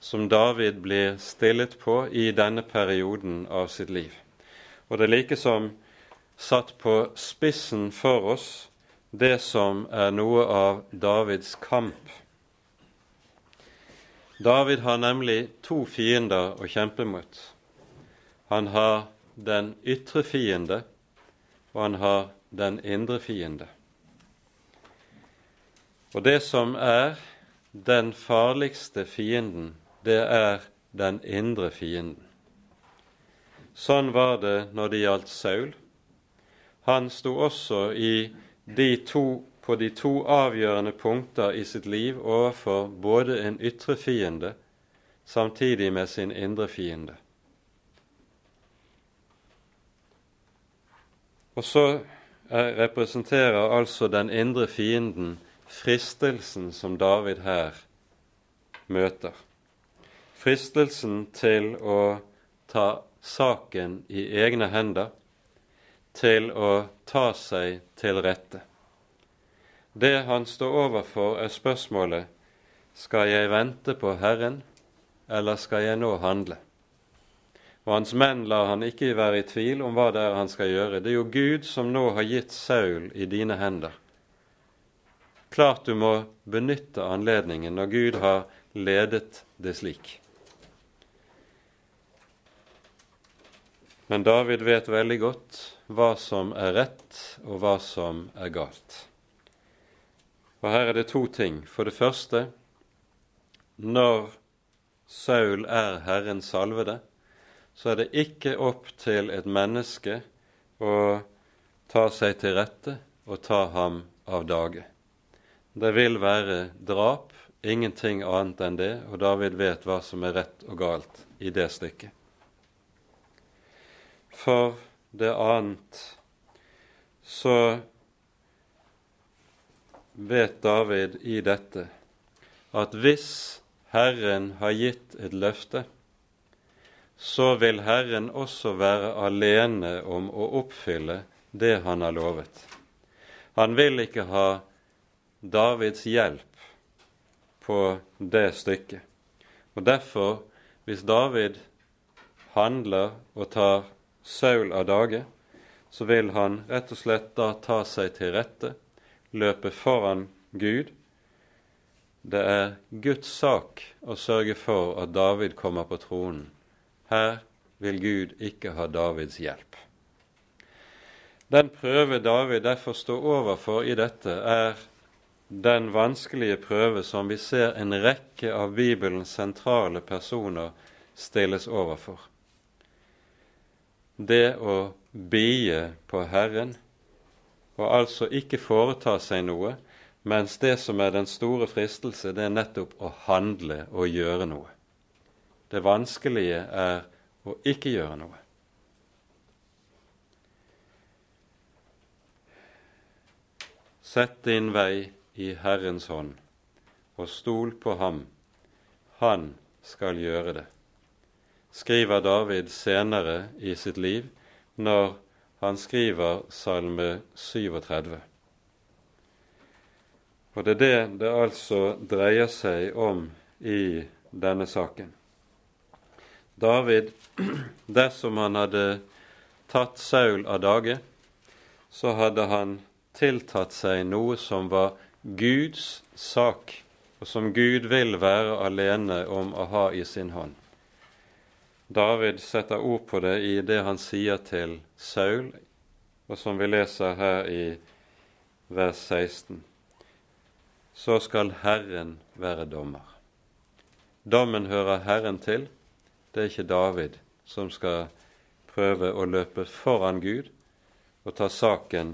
som David blir stillet på i denne perioden av sitt liv. Og det er likesom satt på spissen for oss det som er noe av Davids kamp. David har nemlig to fiender å kjempe mot. Han har den ytre fiende, og han har den indre fiende. Og det som er den farligste fienden, det er den indre fienden. Sånn var det når det gjaldt Saul. Han sto også de to, på de to avgjørende punkter i sitt liv overfor både en ytre fiende samtidig med sin indre fiende. Og så representerer altså den indre fienden fristelsen som David her møter. Fristelsen til å ta saken i egne hender til å ta seg til rette. Det han står overfor, er spørsmålet skal jeg vente på Herren, eller skal jeg nå handle? Og hans menn lar han ikke være i tvil om hva det er han skal gjøre. Det er jo Gud som nå har gitt Saul i dine hender. Klart du må benytte anledningen når Gud har ledet det slik. Men David vet veldig godt hva som er rett, og hva som er galt. Og her er det to ting. For det første, når Saul er Herrens salvede, så er det ikke opp til et menneske å ta seg til rette og ta ham av dage. Det vil være drap, ingenting annet enn det, og David vet hva som er rett og galt i det stykket. For det annet så vet David i dette at hvis Herren har gitt et løfte, så vil Herren også være alene om å oppfylle det han har lovet. Han vil ikke ha Davids hjelp på det stykket. Og derfor, hvis David handler og tar Saul av dage, så vil han rett og slett da ta seg til rette, løpe foran Gud. Det er Guds sak å sørge for at David kommer på tronen. Her vil Gud ikke ha Davids hjelp. Den prøve David derfor står overfor i dette, er den vanskelige prøve som vi ser en rekke av Bibelens sentrale personer stilles overfor. Det å bie på Herren, og altså ikke foreta seg noe, mens det som er den store fristelse, det er nettopp å handle og gjøre noe. Det vanskelige er å ikke gjøre noe. Sett din vei i Herrens hånd, og stol på ham. Han skal gjøre det, skriver David senere i sitt liv når han skriver Salme 37. Og det er det det altså dreier seg om i denne saken. David, dersom han hadde tatt Saul av dage, så hadde han tiltatt seg noe som var Guds sak, og som Gud vil være alene om å ha i sin hånd. David setter ord på det i det han sier til Saul, og som vi leser her i vers 16. Så skal Herren være dommer. Dommen hører Herren til. Det er ikke David som skal prøve å løpe foran Gud og ta saken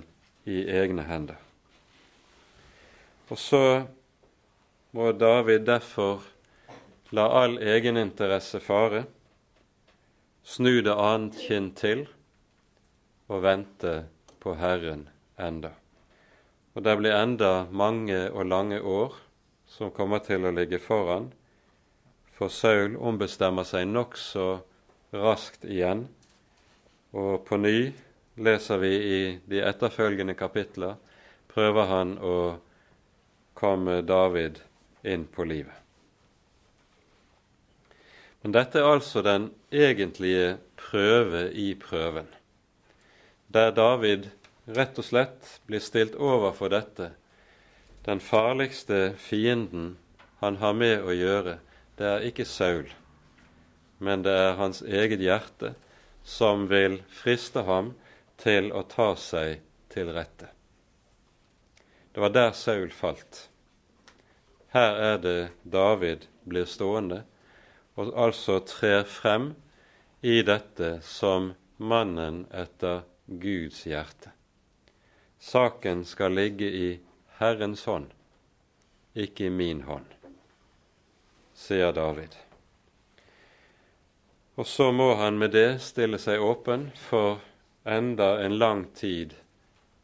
i egne hender. Og så må David derfor la all egeninteresse fare, snu det annet kinn til og vente på Herren enda. Og det blir enda mange og lange år som kommer til å ligge foran, for Saul ombestemmer seg nokså raskt igjen, og på ny leser vi i de etterfølgende kapitler, prøver han å komme David inn på livet. Men dette er altså den egentlige prøve i prøven, der David rett og slett blir stilt overfor dette. Den farligste fienden han har med å gjøre, det er ikke Saul, men det er hans eget hjerte som vil friste ham til å ta seg til rette. Det var der Saul falt. Her er det David blir stående og altså trer frem i dette som mannen etter Guds hjerte. Saken skal ligge i Herrens hånd, ikke i min hånd, sier David. Og så må han med det stille seg åpen for enda en lang tid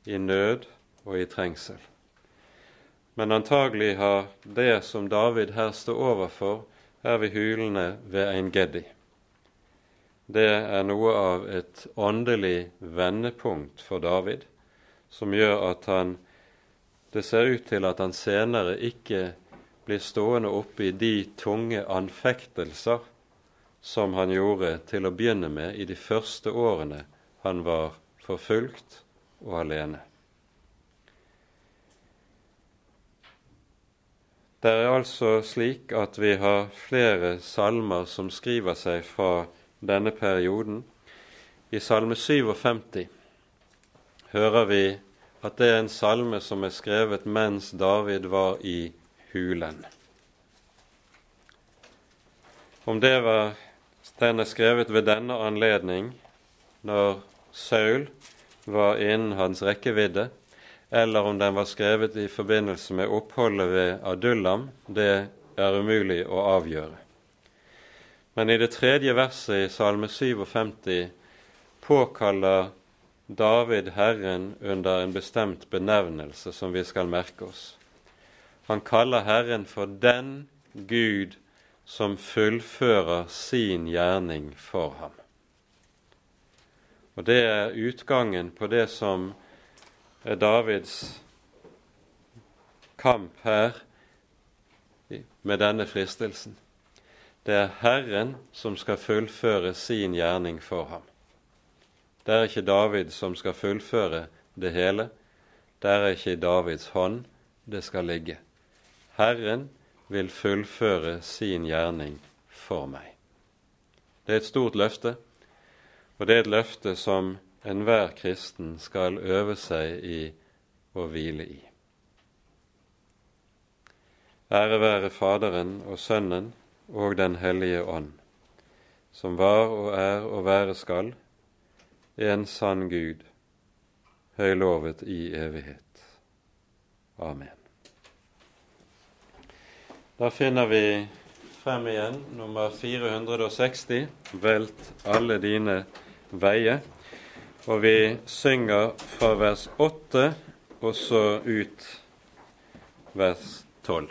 i nød og i trengsel. Men antagelig har det som David her står overfor, her ved hulene ved en Geddi. Det er noe av et åndelig vendepunkt for David, som gjør at han Det ser ut til at han senere ikke blir stående oppe i de tunge anfektelser som han gjorde til å begynne med i de første årene han var forfulgt og alene. Det er altså slik at vi har flere salmer som skriver seg fra denne perioden. I Salme 57 hører vi at det er en salme som er skrevet mens David var i hulen. Om det var den er skrevet ved denne anledning, når Saul var innen hans rekkevidde, eller om den var skrevet i forbindelse med oppholdet ved Adullam, det er umulig å avgjøre. Men i det tredje verset i Salme 57 påkaller David Herren under en bestemt benevnelse som vi skal merke oss. Han kaller Herren for den Gud som fullfører sin gjerning for ham. Og Det er utgangen på det som er Davids kamp her med denne fristelsen. Det er Herren som skal fullføre sin gjerning for ham. Det er ikke David som skal fullføre det hele. Det er ikke i Davids hånd det skal ligge. Herren vil fullføre sin gjerning for meg. Det er et stort løfte, og det er et løfte som enhver kristen skal øve seg i å hvile i. Ære være Faderen og Sønnen og Den hellige ånd, som var og er og være skal, en sann Gud, høylovet i evighet. Amen. Da finner vi frem igjen nummer 460, 'Velt alle dine veier'. Og vi synger fra vers 8 og så ut vers 12.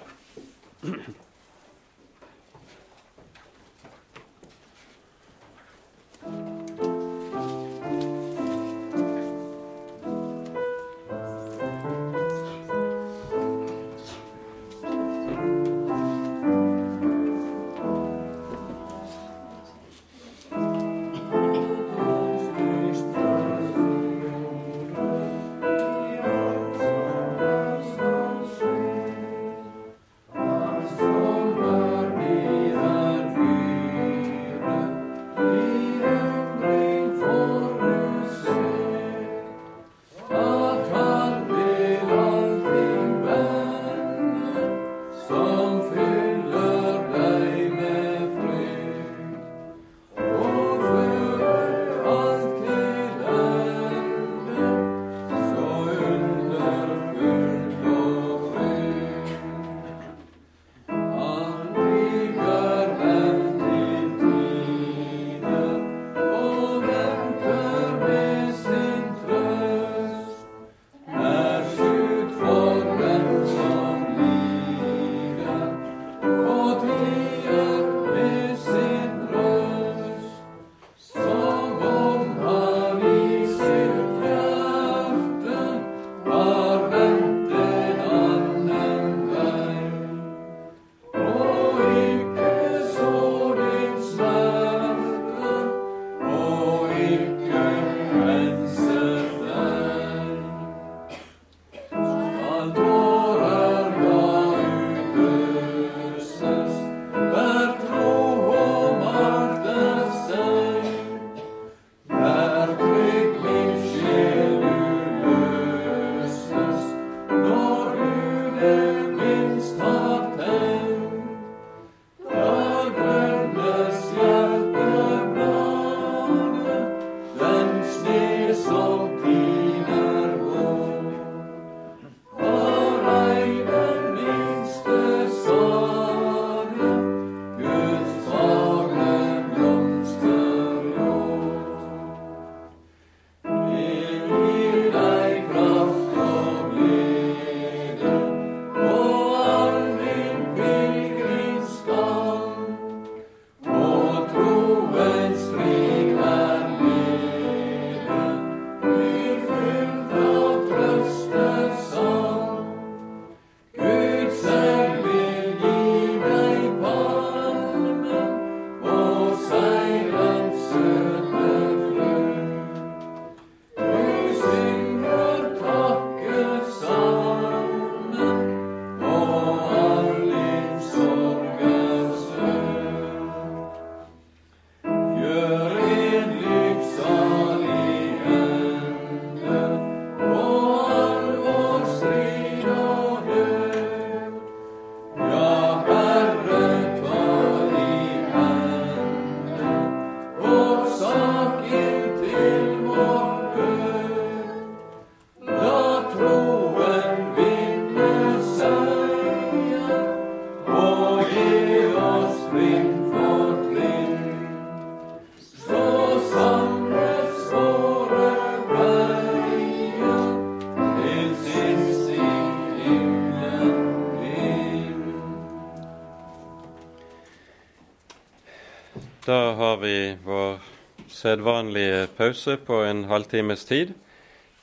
pause på en halvtimes tid,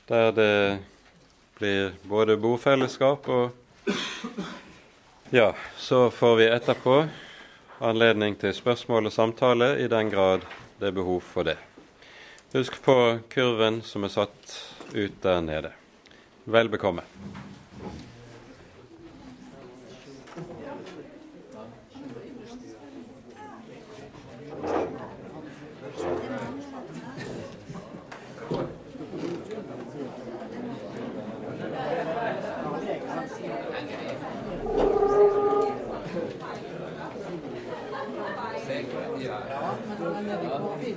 der det blir både bofellesskap og Ja, så får vi etterpå anledning til spørsmål og samtale i den grad det er behov for det. Husk på kurven som er satt ut der nede. Vel bekomme. Skal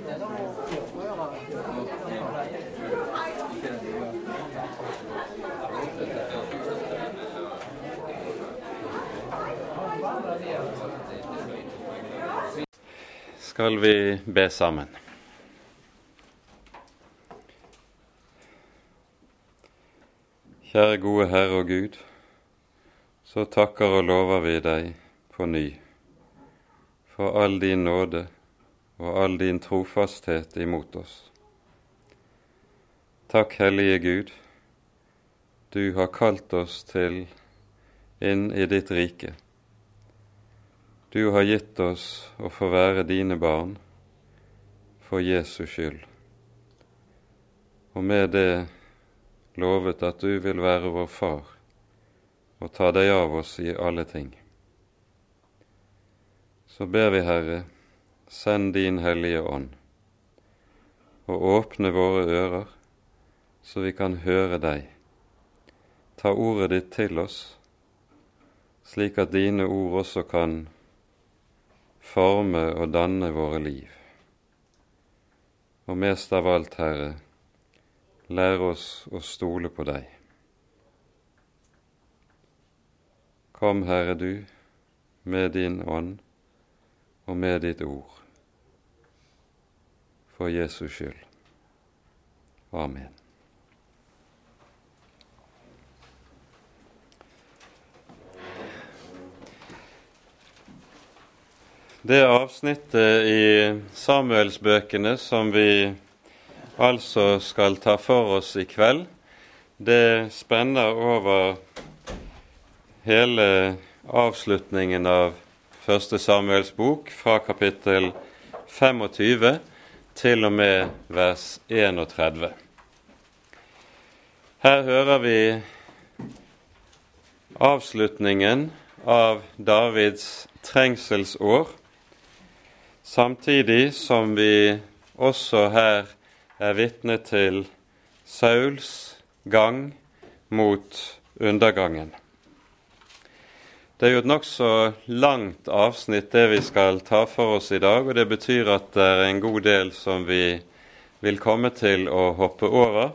vi be sammen. Kjære gode Herre og Gud, så takker og lover vi deg på ny for all din nåde og all din trofasthet imot oss. Takk, Hellige Gud, du har kalt oss til inn i ditt rike du har gitt oss å få være dine barn for Jesus skyld, og med det lovet at du vil være vår far og ta deg av oss i alle ting. Så ber vi, Herre, send din Hellige Ånd, og åpne våre ører, så vi kan høre deg. Ta ordet ditt til oss, slik at dine ord også kan forme og danne våre liv. Og mest av alt, Herre, lær oss å stole på deg. Kom, Herre, du, med din ånd og med ditt ord, for Jesus skyld. Amen. Det avsnittet i Samuelsbøkene som vi altså skal ta for oss i kveld, det spenner over hele avslutningen av første Samuels bok, fra kapittel 25 til og med vers 31. Her hører vi avslutningen av Davids trengselsår Samtidig som vi også her er vitne til Sauls gang mot undergangen. Det er jo et nokså langt avsnitt det vi skal ta for oss i dag, og det betyr at det er en god del som vi vil komme til å hoppe over.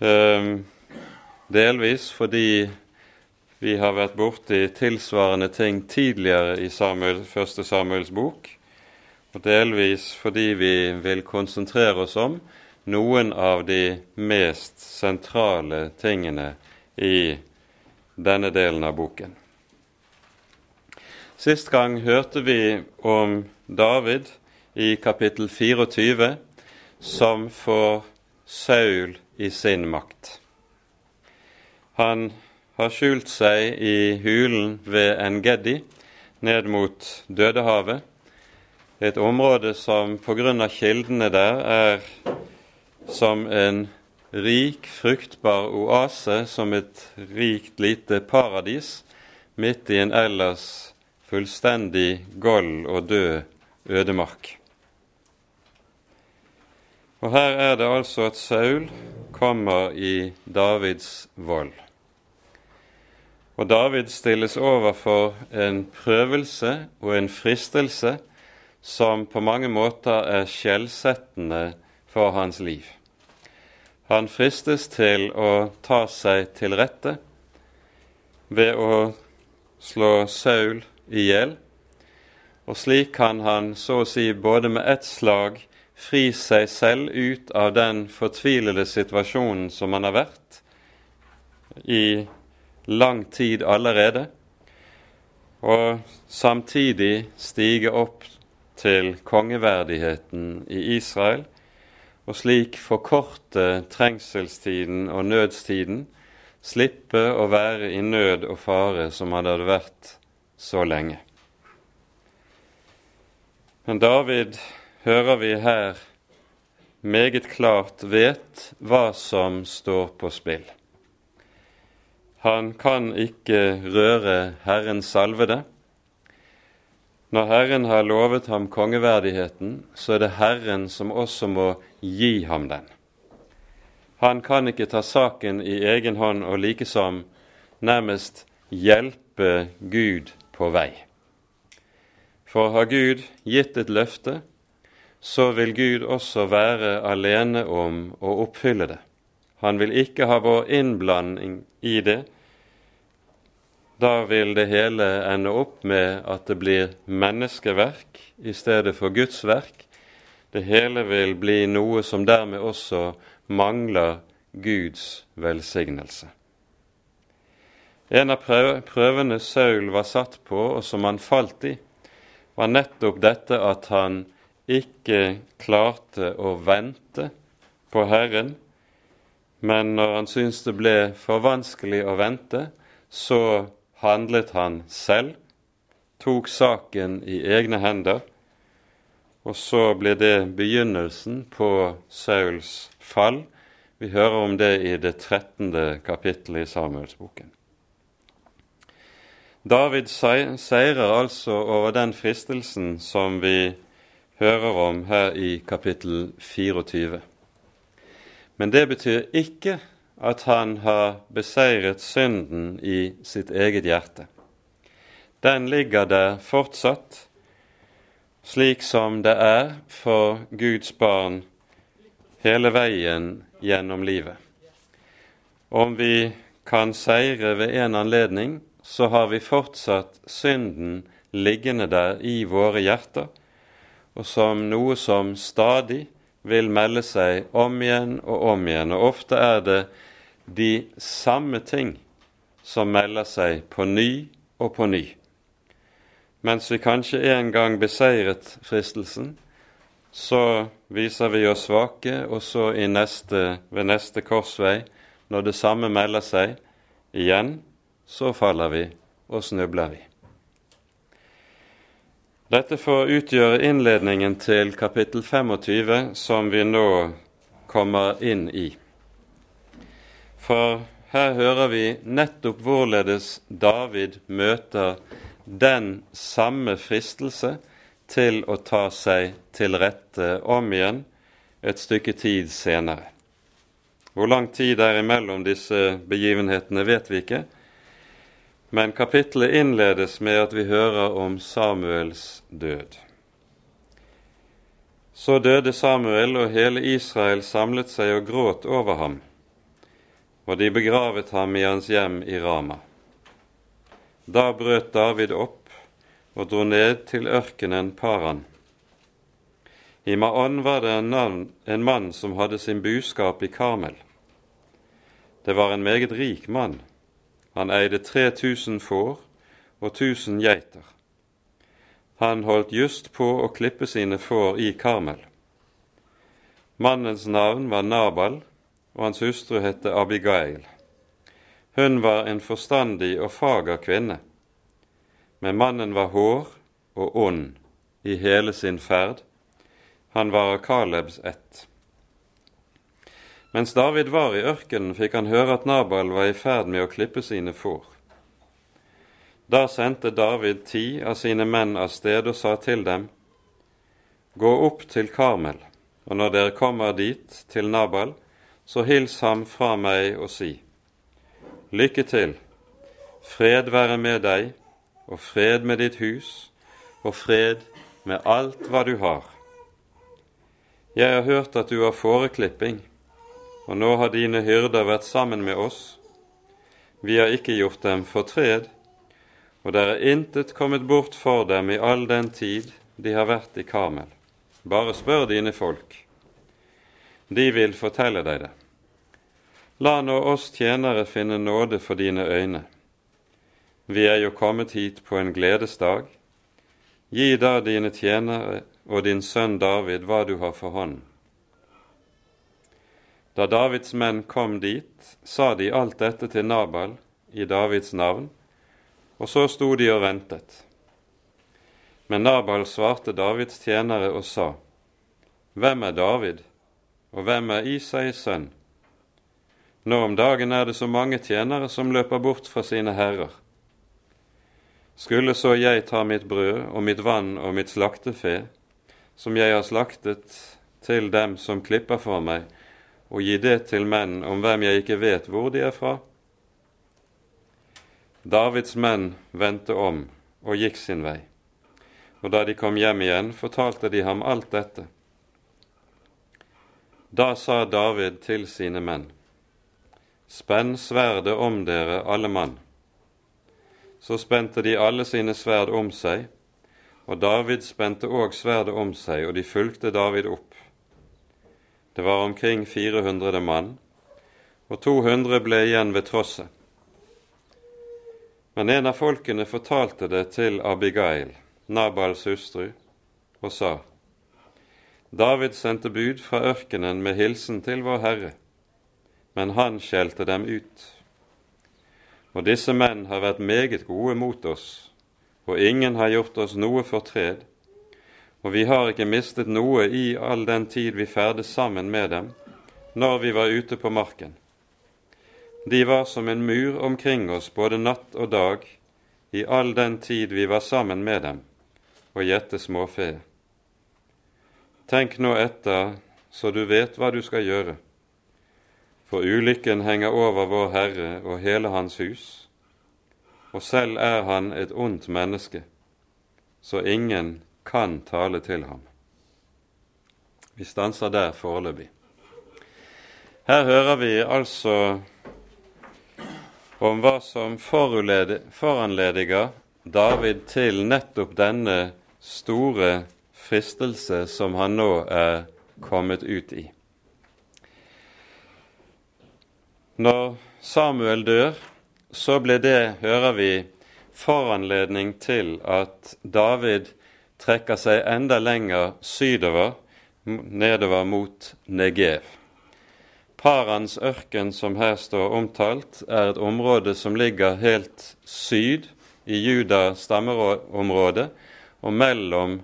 Um, delvis fordi vi har vært borti tilsvarende ting tidligere i Samuel, første Samuels bok, og delvis fordi vi vil konsentrere oss om noen av de mest sentrale tingene i denne delen av boken. Sist gang hørte vi om David i kapittel 24 som får Saul i sin makt. Han har skjult seg i hulen ved Engedi ned mot Dødehavet et område som pga. kildene der er som en rik, fruktbar oase, som et rikt, lite paradis midt i en ellers fullstendig gold og død ødemark. Og her er det altså at Saul kommer i Davids vold. Og David stilles overfor en prøvelse og en fristelse som på mange måter er skjellsettende for hans liv. Han fristes til å ta seg til rette ved å slå Saul i hjel, og slik kan han så å si både med ett slag fri seg selv ut av den fortvilede situasjonen som han har vært i lang tid allerede, og samtidig stige opp til kongeverdigheten i Israel, og slik forkorte trengselstiden og nødstiden, slippe å være i nød og fare som han hadde vært så lenge. Men David hører vi her meget klart vet hva som står på spill. Han kan ikke røre Herrens salvede. Når Herren har lovet ham kongeverdigheten, så er det Herren som også må gi ham den. Han kan ikke ta saken i egen hånd og likesom nærmest hjelpe Gud på vei. For har Gud gitt et løfte, så vil Gud også være alene om å oppfylle det. Han vil ikke ha vår innblanding i det. Da vil det hele ende opp med at det blir menneskeverk i stedet for Guds verk. Det hele vil bli noe som dermed også mangler Guds velsignelse. En av prøvene Saul var satt på, og som han falt i, var nettopp dette at han ikke klarte å vente på Herren, men når han syntes det ble for vanskelig å vente, så handlet han selv, tok saken i egne hender, og så ble det begynnelsen på Sauls fall. Vi hører om det i det trettende kapittelet i Samuelsboken. David seirer altså over den fristelsen som vi hører om her i kapittel 24. Men det betyr ikke at han har beseiret synden i sitt eget hjerte. Den ligger der fortsatt, slik som det er for Guds barn hele veien gjennom livet. Om vi kan seire ved en anledning, så har vi fortsatt synden liggende der i våre hjerter, og som noe som stadig vil melde seg om igjen og om igjen. Og ofte er det de samme ting som melder seg på ny og på ny. Mens vi kanskje en gang beseiret fristelsen, så viser vi oss svake, og så neste, ved neste korsvei, når det samme melder seg igjen, så faller vi og snubler vi. Dette får utgjøre innledningen til kapittel 25, som vi nå kommer inn i. For her hører vi nettopp hvorledes David møter den samme fristelse til å ta seg til rette om igjen et stykke tid senere. Hvor lang tid det er imellom disse begivenhetene, vet vi ikke, men kapittelet innledes med at vi hører om Samuels død. Så døde Samuel, og hele Israel samlet seg og gråt over ham, og de begravet ham i hans hjem i Rama. Da brøt David opp og dro ned til ørkenen Paran. I Maon var det en, navn, en mann som hadde sin buskap i Karmel. Det var en meget rik mann han eide 3000 får og 1000 geiter. Han holdt just på å klippe sine får i Karmel. Mannens navn var Nabal, og hans hustru het Abigail. Hun var en forstandig og fager kvinne, men mannen var hår og ond i hele sin ferd. Han var av Kalebs ett. Mens David var i ørkenen, fikk han høre at Nabal var i ferd med å klippe sine får. Da sendte David ti av sine menn av sted og sa til dem:" Gå opp til Karmel, og når dere kommer dit, til Nabal, så hils ham fra meg og si:" Lykke til, fred være med deg, og fred med ditt hus, og fred med alt hva du har. Jeg har hørt at du har fåreklipping og nå har dine hyrder vært sammen med oss. Vi har ikke gjort dem fortred, og det er intet kommet bort for dem i all den tid de har vært i Karmel. Bare spør dine folk. De vil fortelle deg det. La nå oss tjenere finne nåde for dine øyne. Vi er jo kommet hit på en gledesdag. Gi da dine tjenere og din sønn David hva du har for hånden. Da Davids menn kom dit, sa de alt dette til Nabal i Davids navn, og så sto de og ventet. Men Nabal svarte Davids tjenere og sa, Hvem er David, og hvem er Isais sønn? Nå om dagen er det så mange tjenere som løper bort fra sine herrer. Skulle så jeg ta mitt brød og mitt vann og mitt slaktefe, som jeg har slaktet, til dem som klipper for meg, og gi det til menn om hvem jeg ikke vet hvor de er fra? Davids menn vendte om og gikk sin vei, og da de kom hjem igjen, fortalte de ham alt dette. Da sa David til sine menn, Spenn sverdet om dere, alle mann. Så spente de alle sine sverd om seg, og David spente òg sverdet om seg, og de fulgte David opp. Det var omkring 400 mann, og 200 ble igjen ved trosset. Men en av folkene fortalte det til Abigail, Nabals hustru, og sa:" David sendte bud fra ørkenen med hilsen til vår Herre, men han skjelte dem ut. Og disse menn har vært meget gode mot oss, og ingen har gjort oss noe fortred, og vi har ikke mistet noe i all den tid vi ferdes sammen med dem, når vi var ute på marken. De var som en mur omkring oss både natt og dag i all den tid vi var sammen med dem og gjette småfe. Tenk nå etter, så du vet hva du skal gjøre. For ulykken henger over vår Herre og hele Hans hus, og selv er han et ondt menneske, så ingen kan tale til ham. Vi stanser der foreløpig. Her hører vi altså om hva som foranlediger David til nettopp denne store fristelse som han nå er kommet ut i. Når Samuel dør, så ble det, hører vi, foranledning til at David trekker seg enda lenger sydover, nedover mot Negev. Parans ørken, som her står omtalt, er et område som ligger helt syd i Judas stammeområde og mellom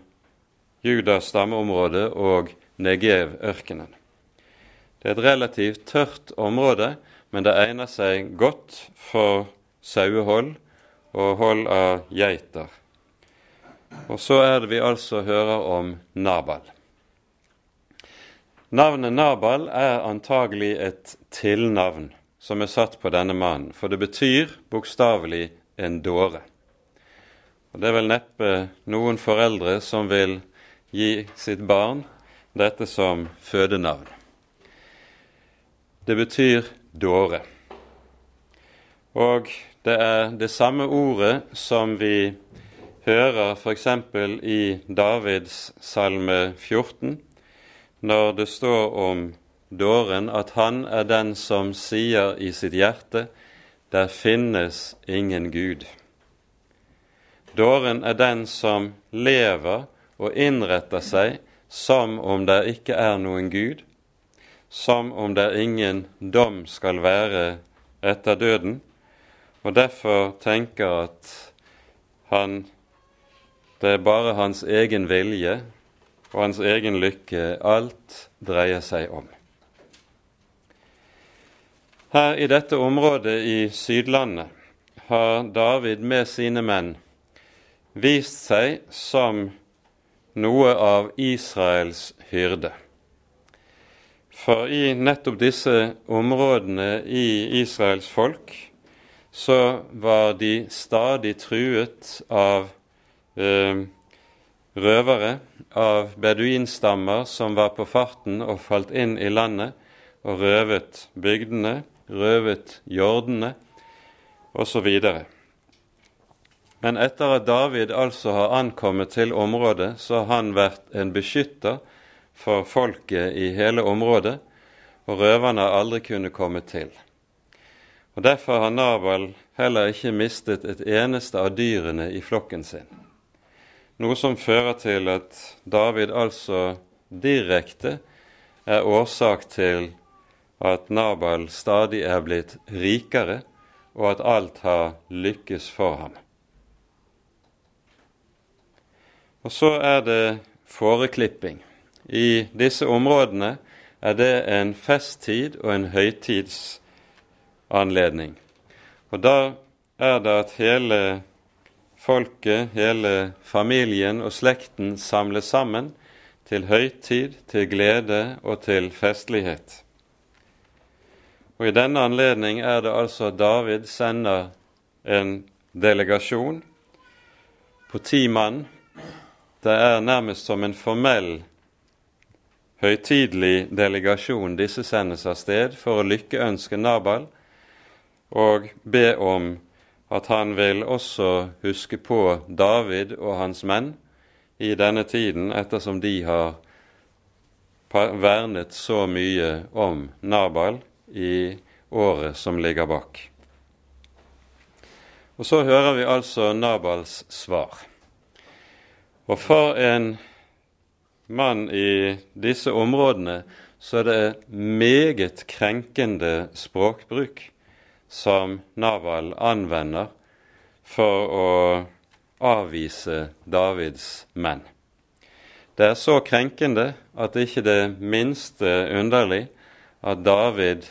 Judas stammeområde og Negev-ørkenen. Det er et relativt tørt område, men det egner seg godt for sauehold og hold av geiter. Og så er det vi altså hører om Nabal. Navnet Nabal er antagelig et tilnavn som er satt på denne mannen, for det betyr bokstavelig en dåre. Og Det er vel neppe noen foreldre som vil gi sitt barn dette som fødenavn. Det betyr dåre. Og det er det samme ordet som vi hører f.eks. i Davids salme 14, når det står om dåren at han er den som sier i sitt hjerte der finnes ingen Gud. Dåren er den som lever og innretter seg som om det ikke er noen Gud, som om det ingen dom skal være etter døden, og derfor tenker at han det er bare hans egen vilje og hans egen lykke alt dreier seg om. Her i dette området i Sydlandet har David med sine menn vist seg som noe av Israels hyrde. For i nettopp disse områdene i Israels folk så var de stadig truet av eh, røvere, av beduinstammer som var på farten og falt inn i landet og røvet bygdene, røvet jordene osv. Men etter at David altså har ankommet til området, så har han vært en beskytter for folket i hele området, og røverne har aldri kunnet komme til. Og Derfor har Nabal heller ikke mistet et eneste av dyrene i flokken sin. Noe som fører til at David altså direkte er årsak til at Nabal stadig er blitt rikere, og at alt har lykkes for ham. Og så er det fåreklipping. I disse områdene er det en festtid og en høytidsanledning. Og da er det at hele folket, hele familien og slekten samles sammen til høytid, til glede og til festlighet. Og I denne anledning er det altså at David sender en delegasjon på ti mann. Det er nærmest som en formell, høytidelig delegasjon disse sendes av sted for å lykkeønske Nabal og be om at han vil også huske på David og hans menn i denne tiden, ettersom de har vernet så mye om Nabal i året som ligger bak. Og så hører vi altså Nabals svar. Og for en mann i disse områdene så er det meget krenkende språkbruk som Naval anvender for å avvise Davids menn. Det er så krenkende at det ikke er det minste underlig at David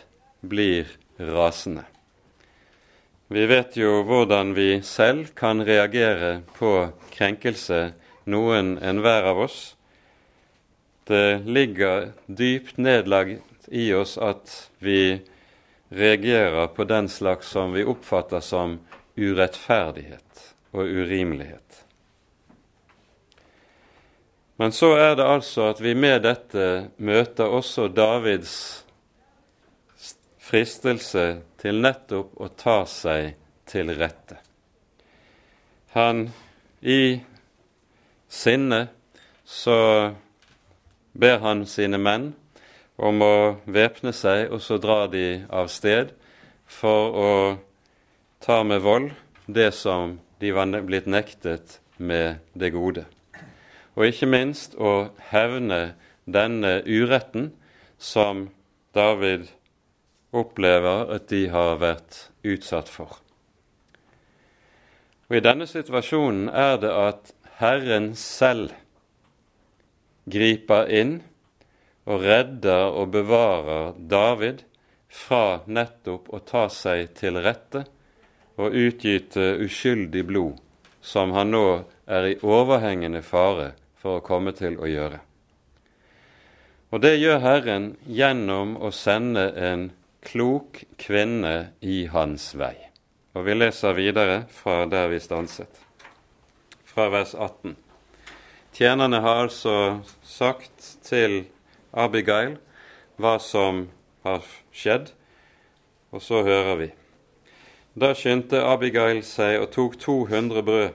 blir rasende. Vi vet jo hvordan vi selv kan reagere på krenkelse, noen enhver av oss. Det ligger dypt nedlagt i oss at vi reagerer på den slags som vi oppfatter som urettferdighet og urimelighet. Men så er det altså at vi med dette møter også Davids fristelse til nettopp å ta seg til rette. Han i sinne så ber han sine menn om å væpne seg, og så drar de av sted for å ta med vold det som de var blitt nektet med det gode. Og ikke minst å hevne denne uretten som David opplever at de har vært utsatt for. Og I denne situasjonen er det at Herren selv griper inn og redder og bevarer David fra nettopp å ta seg til rette og utgyte uskyldig blod, som han nå er i overhengende fare for å komme til å gjøre. Og det gjør Herren gjennom å sende en klok kvinne i hans vei. Og vi leser videre fra der vi stanset, fra vers 18. Tjenerne har altså sagt til Abigail hva som har skjedd, og så hører vi. Da skyndte Abigail seg og tok 200 brød,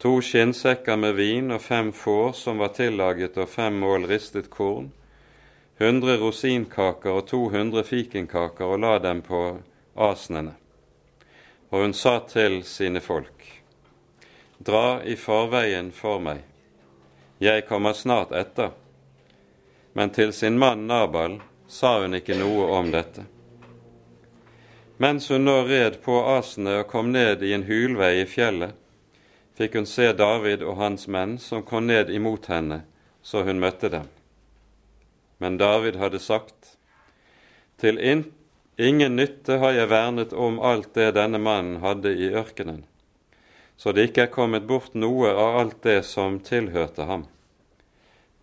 to skinnsekker med vin og fem får som var tillaget og fem mål ristet korn, 100 rosinkaker og 200 fikenkaker og la dem på asnene. Og hun sa til sine folk, Dra i forveien for meg, jeg kommer snart etter men til sin mann Nabal sa hun ikke noe om dette. Mens hun nå red på asene og kom ned i en hulvei i fjellet, fikk hun se David og hans menn som kom ned imot henne, så hun møtte dem. Men David hadde sagt, Til ingen nytte har jeg vernet om alt det denne mannen hadde i ørkenen, så det ikke er kommet bort noe av alt det som tilhørte ham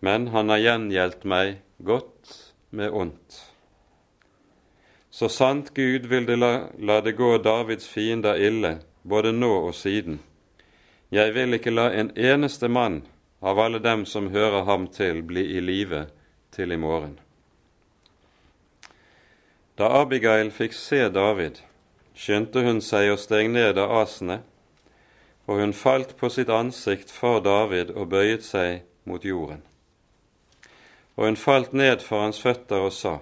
men han har gjengjeldt meg godt med ondt. Så sant Gud vil la, la det gå Davids fiender ille, både nå og siden. Jeg vil ikke la en eneste mann av alle dem som hører ham til, bli i live til i morgen. Da Abigail fikk se David, skyndte hun seg og steg ned av asene, og hun falt på sitt ansikt for David og bøyet seg mot jorden og hun falt ned for hans føtter og sa,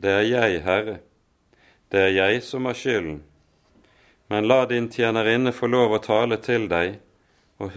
Det er jeg, Herre, det er jeg som har skylden, men la din tjenerinne få lov å tale til deg